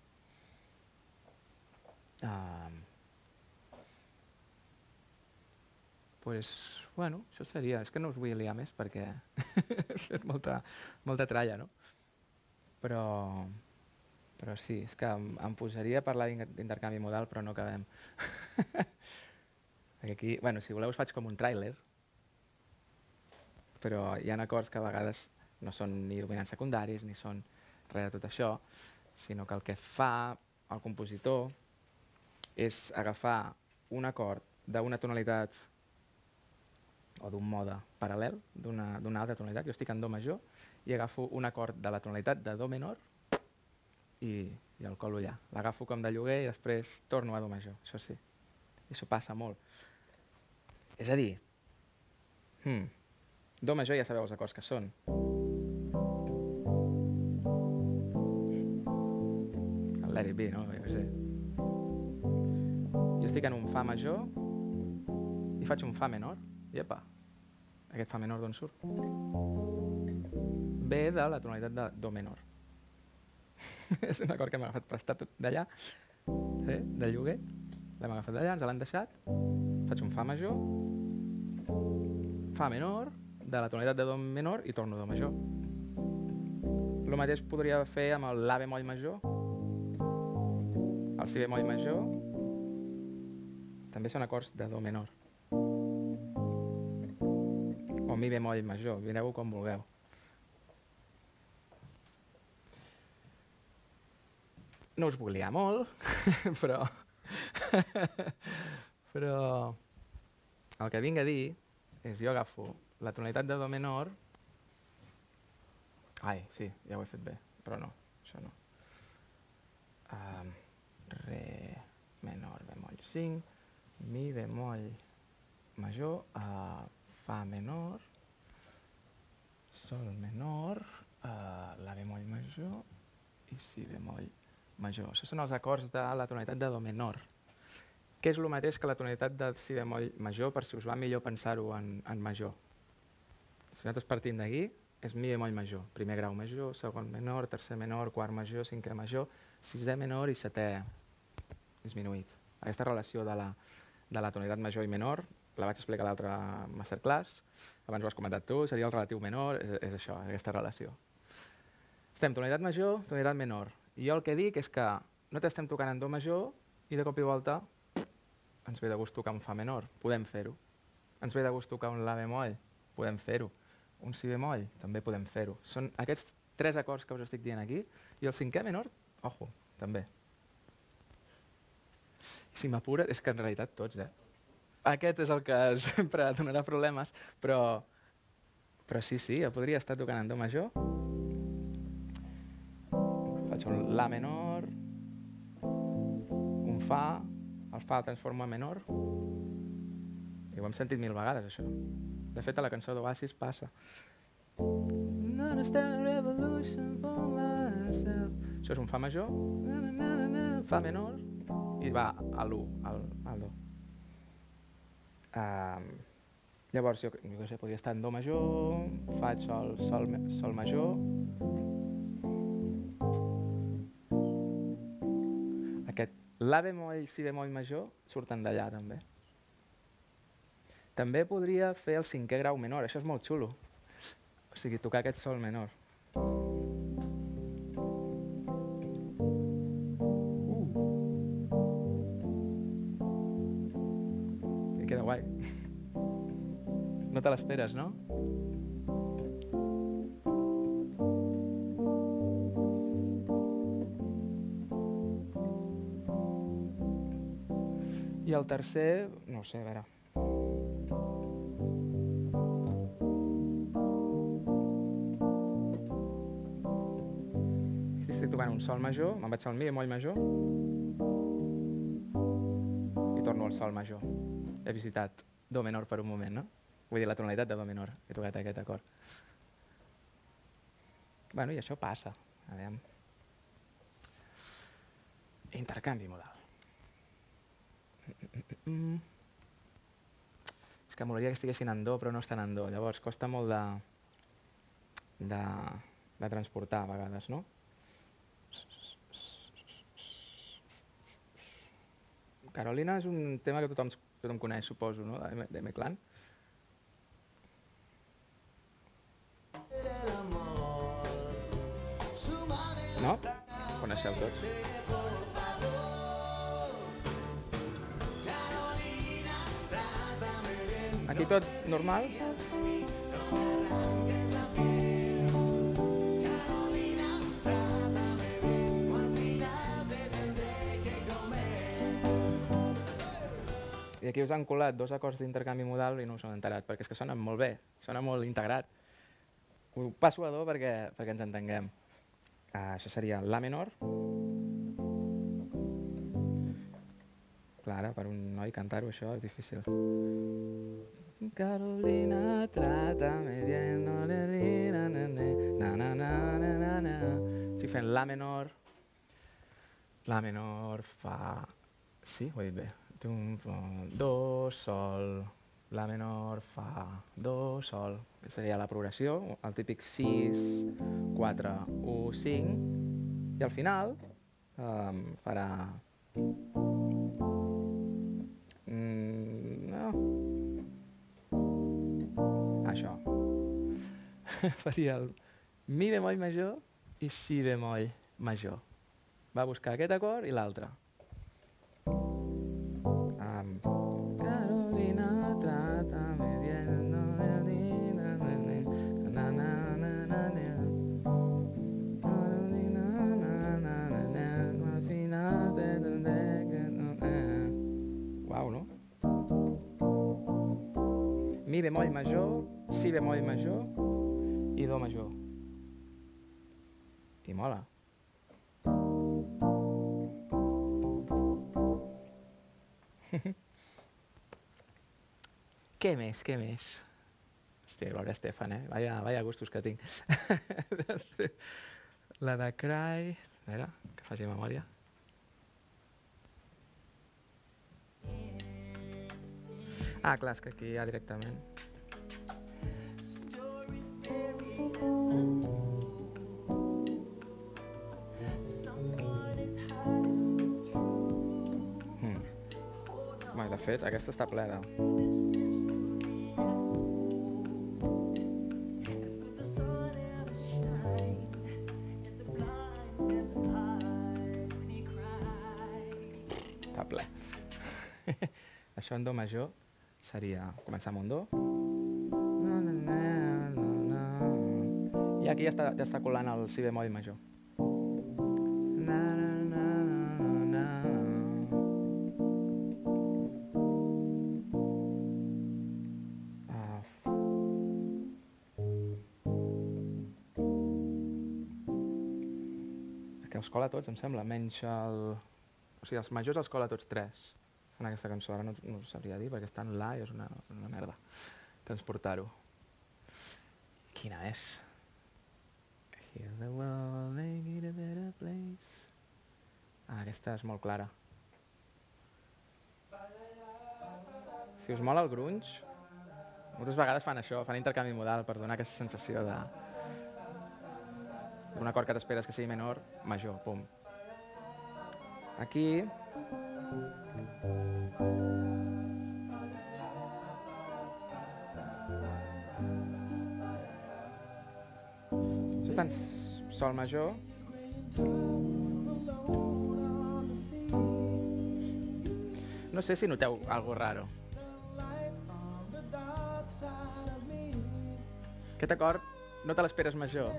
pues, bueno, això seria... És que no us vull liar més perquè he fet molta, molta tralla, no? Però, però sí, és que em, em posaria a parlar d'in- d'intercanvi modal, però no acabem. perquè aquí, bueno, si voleu us faig com un tràiler, però hi ha acords que a vegades no són ni dominants secundaris, ni són res de tot això, sinó que el que fa el compositor és agafar un acord d'una tonalitat o d'un mode paral·lel d'una altra tonalitat. Jo estic en do major i agafo un acord de la tonalitat de do menor i, i el colo allà. L'agafo com de lloguer i després torno a do major, això sí. I això passa molt. És a dir, hmm, do major ja sabeu els acords que són. El let it be, no? Jo sé. Jo estic en un fa major i faig un fa menor. I aquest fa menor d'on surt? Ve de la tonalitat de do menor. és un acord que hem agafat prestat d'allà, sí, del lloguer. L'hem agafat d'allà, ens l'han deixat. Faig un fa major, fa menor, de la tonalitat de do menor i torno a do major. El mateix podria fer amb el la bemoll major, el si bemoll major, també són acords de do menor. O mi bemoll major, mireu-ho com vulgueu. No us vull liar molt, però... però... El que vinc a dir és jo agafo la tonalitat de do menor... Ai, sí, ja ho he fet bé, però no, això no. Um, re menor bemoll 5, mi bemoll major, uh, fa menor, sol menor, uh, la bemoll major i si bemoll major. Això són els acords de la tonalitat de do menor, que és el mateix que la tonalitat de si bemoll major, per si us va millor pensar-ho en, en major. Si nosaltres partim d'aquí, és mi bemoll major, primer grau major, segon menor, tercer menor, quart major, cinquè major, sisè menor i setè disminuït. Aquesta relació de la, de la tonalitat major i menor la vaig explicar a l'altre masterclass, abans ho has comentat tu, seria el relatiu menor, és, és això, aquesta relació. Estem tonalitat major, tonalitat menor. I jo el que dic és que no t'estem tocant en do major i de cop i volta ens ve de gust tocar un fa menor, podem fer-ho. Ens ve de gust tocar un la bemoll, podem fer-ho. Un si bemoll, també podem fer-ho. Són aquests tres acords que us estic dient aquí i el cinquè menor, ojo, també. Si m'apures, és que en realitat tots, eh? Aquest és el que sempre donarà problemes, però, però sí, sí, jo podria estar tocant en do major. Faig un la menor, un fa, el fa el transformo en menor, i ho hem sentit mil vegades, això. De fet, a la cançó d'Oasis passa. Revolution. Això és un fa major, fa menor, i va a l'1, al, al do. Um, llavors, jo, jo què sé, podria estar en do major, faig sol, sol, sol major, aquest la bemoll, si bemoll major, surten d'allà també. També podria fer el cinquè grau menor, això és molt xulo. O sigui, tocar aquest sol menor. No te l'esperes, no? I el tercer, no sé, a veure. Si estic tocant un sol major, me'n vaig al mi bemoll major i torno al sol major. He visitat do menor per un moment, no? Vull dir, la tonalitat de do menor, he tocat aquest acord. Bueno, i això passa. A veure. Intercanvi modal. Mm, mm. És que molaria que estiguessin en do, però no estan en do. Llavors, costa molt de, de, de transportar a vegades, no? Carolina és un tema que tothom, tothom coneix, suposo, no? de, de M-Clan. No? Coneixeu tots? Aquí tot normal? I aquí us han colat dos acords d'intercanvi modal i no us heu enterat, perquè és que sonen molt bé, sona molt integrat. Ho passo a do perquè, perquè ens entenguem. Ah, això seria la menor. Clara, per un noi cantar-ho això és difícil. Carolina, trátame bien, no le rira, na, na, na, na, na, na. Estic fent la menor, la menor, fa... Sí, ho he dit bé. Un, eh, do, sol, la menor fa do, sol. Aquesta seria la progressió, el típic 6, 4, 1, 5. I al final um, farà... Mm, no. Això. Faria el mi bemoll major i si bemoll major. Va buscar aquest acord i l'altre. Mi bemoll major, si bemoll major i do major. I mola. què més, què més? Hòstia, Gloria Estefan, eh? Vaya, vaya gustos que tinc. La de Cry... A veure, que faci memòria. Ah, clar, és que aquí ja directament. Mm. Bé, de fet, aquesta està plena. Està ple. Això en do major seria començar amb un do. Na, na, na, na, na. I aquí ja està, ja està colant el si bemoll major. Na, na, na, na, na. Ah, És que els cola tots, em sembla, menys el... O sigui, els majors els cola tots tres en aquesta cançó. Ara no, no sabria dir perquè està en la i és una, una merda transportar-ho. Quina és? Heal the world, make it a better place. Ah, aquesta és molt clara. Si us mola el grunge, moltes vegades fan això, fan intercanvi modal per donar aquesta sensació de... Un acord que t'esperes que sigui menor, major, pum. Aquí... Això està en sol major. No sé si noteu algo raro. Aquest acord no te l'esperes major.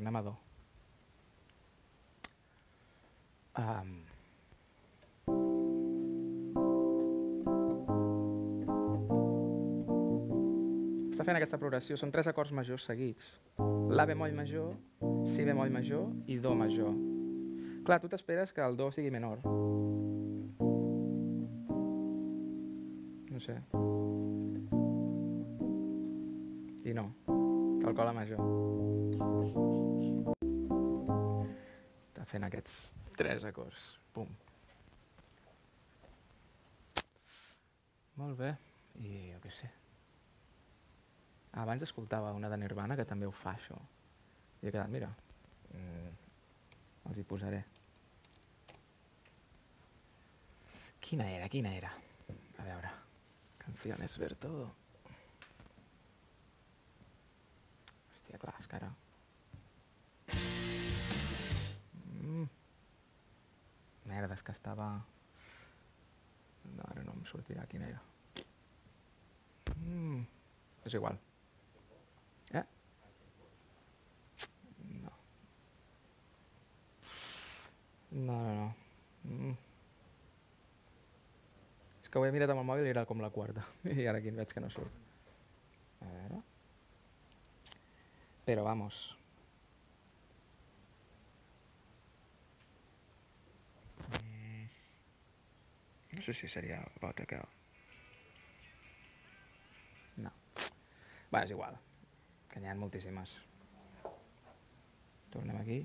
Do. Um. Està fent aquesta progressió, són tres acords majors seguits. La bemoll major, si bemoll major i do major. Clar, tu t'esperes que el do sigui menor. No sé. I no, tal la major. Fent aquests tres acords. Pum. Molt bé. I jo què sé. Abans escoltava una de Nirvana que també ho fa, això. I he quedat, mira, mm, els hi posaré. Quina era, quina era? A veure, Canciones ver todo. Hòstia, clar, és que ara... Merda, és que estava... No, ara no em sortirà quina era. Mm. És igual. Eh? No. No, no, no. Mm. És que ho he mirat amb el mòbil i era com la quarta. I ara aquí veig que no surt. A veure. Però vamos. No sé si seria About Girl. No. Va, és igual. Que n'hi ha moltíssimes. Tornem aquí.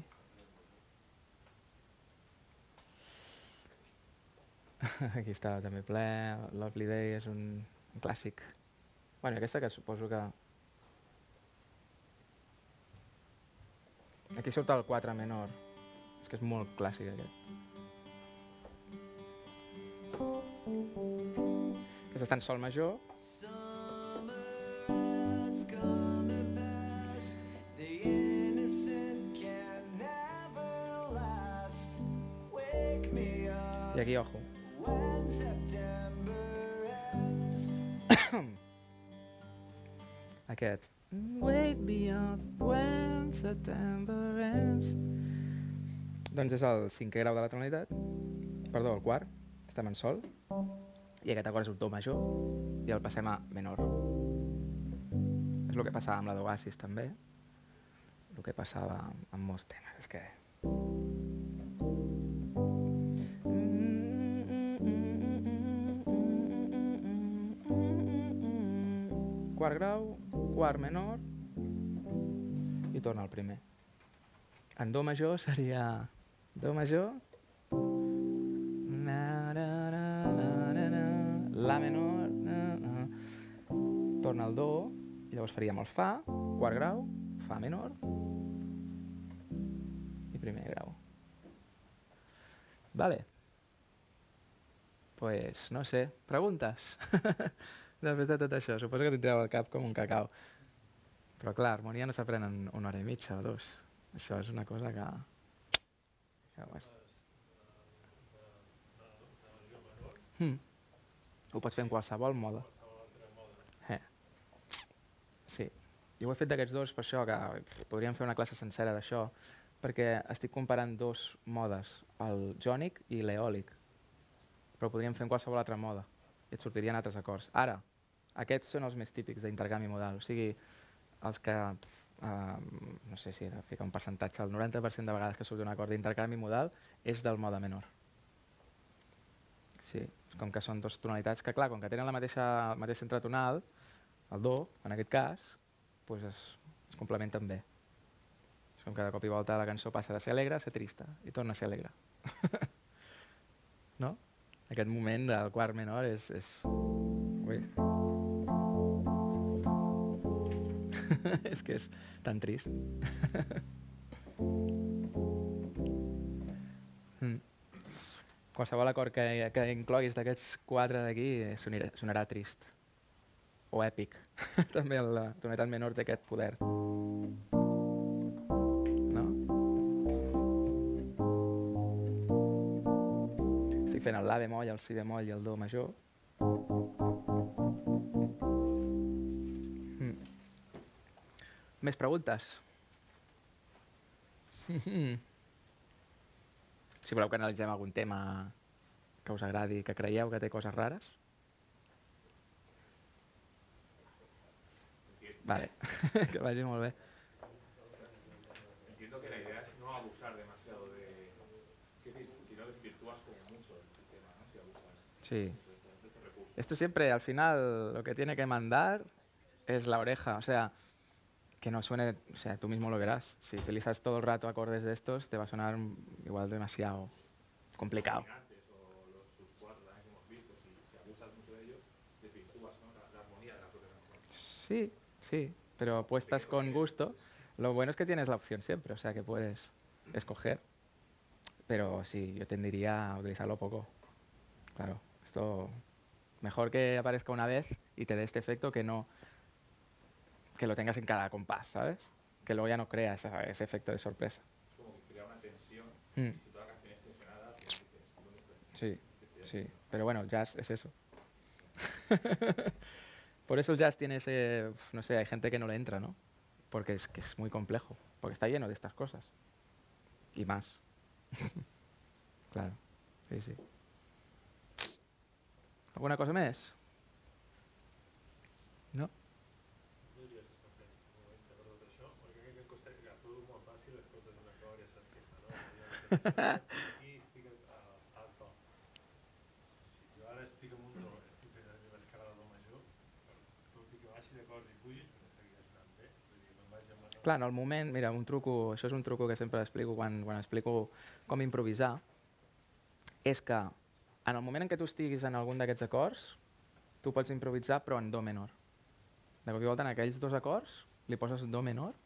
Aquí està també ple. Lovely Day és un, un clàssic. Bueno, aquesta que suposo que... Aquí surt el 4 menor. És que és molt clàssic aquest. Està en sol major. I aquí, ojo. when September ends. Aquest. Wait beyond when September ends. Doncs és el cinquè grau de la tonalitat. Perdó, el quart. Estem en sol. I aquest acord és un do major. I el passem a menor. És el que passava amb la d'Oasis també. El que passava amb molts temes. És que... Quart grau, quart menor i torna al primer. En do major seria do major, la menor, na, na. torna al do i llavors faríem el fa, quart grau, fa menor i primer grau. Vale. Pues no sé, preguntes? Després de tot això, suposo que tindreu el cap com un cacau. Però clar, harmonia no s'aprèn en una hora i mitja o dos. Això és una cosa que... que vas. Hmm. Ho pots fer en qualsevol mode. Eh. Sí. Jo ho he fet d'aquests dos per això, que podríem fer una classe sencera d'això, perquè estic comparant dos modes, el jònic i l'eòlic. Però podríem fer en qualsevol altre mode i et sortirien altres acords. Ara, aquests són els més típics d'intercanvi modal, o sigui, els que, eh, no sé si ficar un percentatge, el 90% de vegades que surt un acord d'intercanvi modal és del mode menor. Sí, com que són dues tonalitats que, clar, com que tenen la mateixa, el mateix centre tonal, el do, en aquest cas, doncs es, es complementen bé. És com que de cop i volta la cançó passa de ser alegre a ser trista i torna a ser alegre. no? Aquest moment del quart menor és... és... Ui. és que és tan trist. mm. Qualsevol acord que, que incloguis d'aquests quatre d'aquí eh, sonirà, sonarà trist. O èpic. També la tonalitat menor té aquest poder. No? Estic fent el la bemoll, el si bemoll i el do major. Mm. Més preguntes? si voleu que analitzem algun tema que us agradi, que creieu que té coses rares. Vale, que vagi molt bé. Entiendo que la idea es no abusar demasiado de... ¿Qué decir? Si no desvirtúas como mucho el tema, ¿no? Si abusas Sí. este. Esto siempre, al final, lo que tiene que mandar es la oreja. O sea, que no suene, o sea, tú mismo lo verás. Si utilizas todo el rato acordes de estos, te va a sonar igual demasiado complicado. Sí, sí, pero puestas con gusto. Lo bueno es que tienes la opción siempre, o sea que puedes escoger. Pero sí, yo tendería a utilizarlo poco. Claro, esto mejor que aparezca una vez y te dé este efecto que no que lo tengas en cada compás, ¿sabes? Que luego ya no crea esa- ese efecto de sorpresa. Es como que crea una tensión. Mm, si toda la canción es tensionada, pues sí, ¿Qué estoy sí. Pero bueno, jazz es eso. Por eso el jazz tiene ese, no sé, hay gente que no le entra, ¿no? Porque es que es muy complejo, porque está lleno de estas cosas. Y más. claro, sí, sí. ¿Alguna cosa más? No Clar, en el moment, mira, un truco, això és un truco que sempre explico quan, quan explico com improvisar, és que en el moment en què tu estiguis en algun d'aquests acords, tu pots improvisar però en do menor. De cop i volta en aquells dos acords li poses do menor,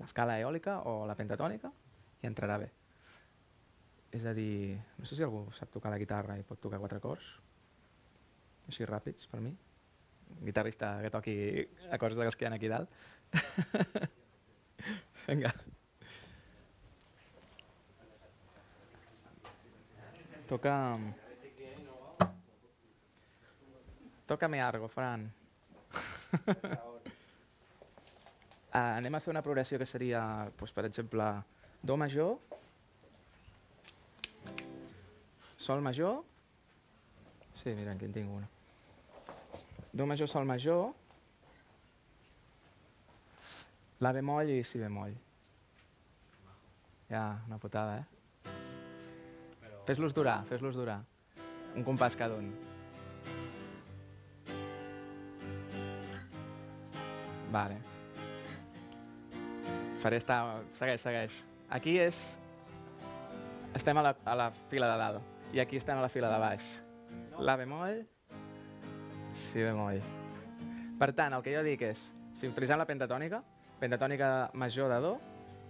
l'escala eòlica o la pentatònica, i entrarà bé. És a dir, no sé si algú sap tocar la guitarra i pot tocar quatre acords, així ràpids per mi. Un guitarrista que toqui acords dels que hi ha aquí dalt. Venga. Toca... Tócame algo, Fran. Ah, anem a fer una progressió que seria, doncs, per exemple, Do major, Sol major, sí, mira, aquí en tinc una. Do major, Sol major, La bemoll i Si bemoll. Ja, una putada, eh? Fes-los durar, fes-los durar. Un compàs cada un. Vale. Faré estar... Segueix, segueix. Aquí és... Estem a la, a la fila de dalt. I aquí estem a la fila de baix. La bemoll, si bemoll. Per tant, el que jo dic és, si utilitzem la pentatònica, pentatònica major de do,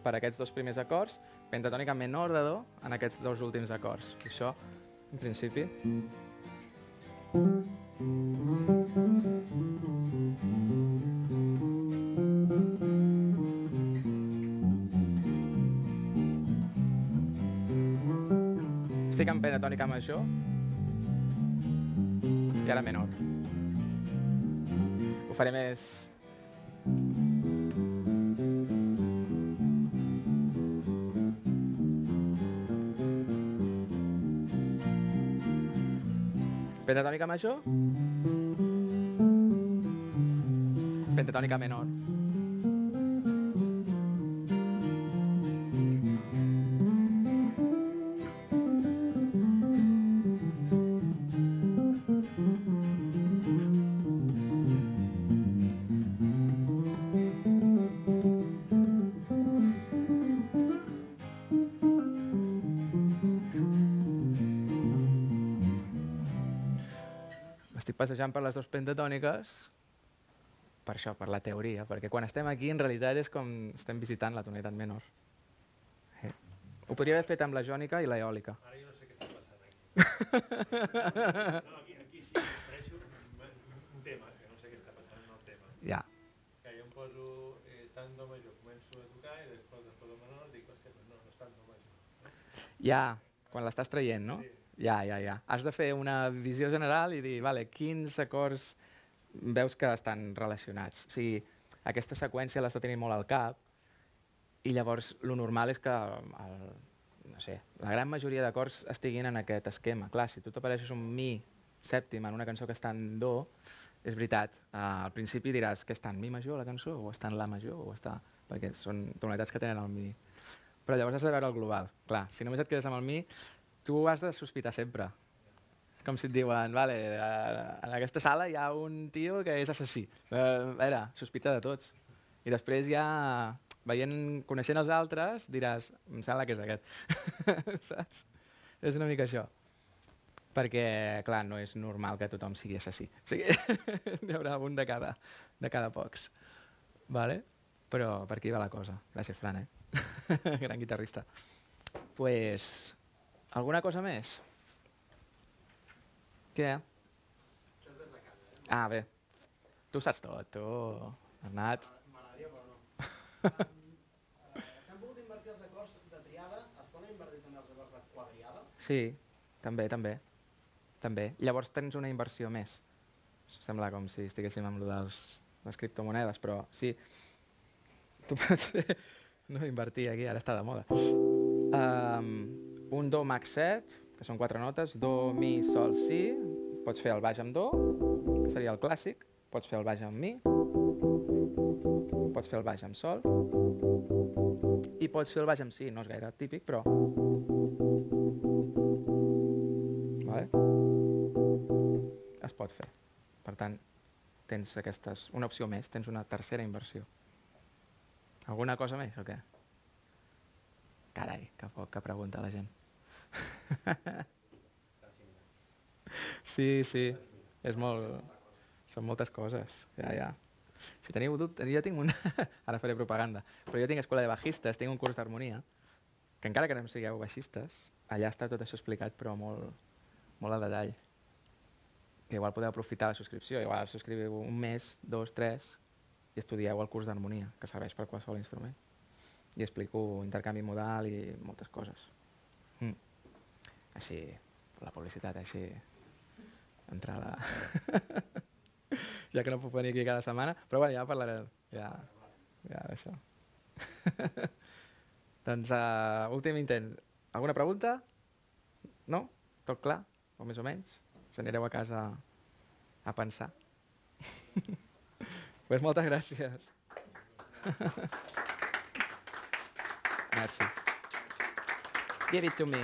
per aquests dos primers acords, pentatònica menor de do en aquests dos últims acords. Això, en principi... Estic en pentatònica major i ara menor. Ho faré més... Pentatònica major. Pentatònica menor. Passejant per les dues pentatòniques per això, per la teoria, perquè quan estem aquí en realitat és com estem visitant la tonalitat menor. Eh. Ho podria haver fet amb la jònica i la eòlica. Ara jo no sé què està passant aquí. No, aquí, aquí sí ofereixo un, tema, que no sé què està passant en el tema. Ja, Que jo em poso eh, tant do major, començo a tocar i després després do menor dic, hòstia, però no, no és tant do major. ja, quan l'estàs traient, no? Sí. Ja, ja, ja. Has de fer una visió general i dir, vale, quins acords veus que estan relacionats. O sigui, aquesta seqüència l'has de tenir molt al cap i llavors lo normal és que el, no sé, la gran majoria d'acords estiguin en aquest esquema. Clar, si tu t'apareixes un mi sèptim en una cançó que està en do, és veritat, eh, al principi diràs que està en mi major la cançó, o està en la major, o està... perquè són tonalitats que tenen el mi. Però llavors has de veure el global. Clar, si només et quedes amb el mi, tu has de sospitar sempre. Com si et diuen, vale, en aquesta sala hi ha un tio que és assassí. Eh, a veure, sospita de tots. I després ja, veient, coneixent els altres, diràs, em sembla que és aquest. Saps? És una mica això. Perquè, clar, no és normal que tothom sigui assassí. O sigui, n'hi haurà un de cada, de cada pocs. Vale? Però per aquí va la cosa. Gràcies, Fran, eh? Gran guitarrista. Pues, alguna cosa més? Què? Ah, bé. Tu saps tot, tu, Bernat. M'agradaria, però no. Um, eh, S'han pogut invertir els acords de triada, es poden invertir també els acords de quadriada? Sí, també, també. També. Llavors tens una inversió més. Sembla com si estiguéssim amb lo dels, les criptomonedes, però sí. Tu pots fer... No invertir aquí, ara està de moda. Um, un do max 7, que són quatre notes, do, mi, sol, si, pots fer el baix amb do, que seria el clàssic, pots fer el baix amb mi, pots fer el baix amb sol, i pots fer el baix amb si, no és gaire típic, però... Vale? Es pot fer. Per tant, tens aquestes, una opció més, tens una tercera inversió. Alguna cosa més o què? Carai, que poc que pregunta la gent. sí, sí, és molt... Són moltes coses, ja, ja. Si teniu dubtes, jo tinc un... Ara faré propaganda. Però jo tinc escola de bajistes, tinc un curs d'harmonia, que encara que no sigueu baixistes, allà està tot això explicat, però molt, molt al detall. Que igual podeu aprofitar la subscripció, igual subscriviu un mes, dos, tres, i estudieu el curs d'harmonia, que serveix per qualsevol instrument. I explico intercanvi modal i moltes coses. Mm. Així, la publicitat, així, entrada... ja que no puc venir aquí cada setmana, però bueno, ja parlaré ja, ja d'això. doncs, uh, últim intent. Alguna pregunta? No? Tot clar? O més o menys? Us anireu a casa a pensar. pues moltes gràcies. Merci. Give it to me.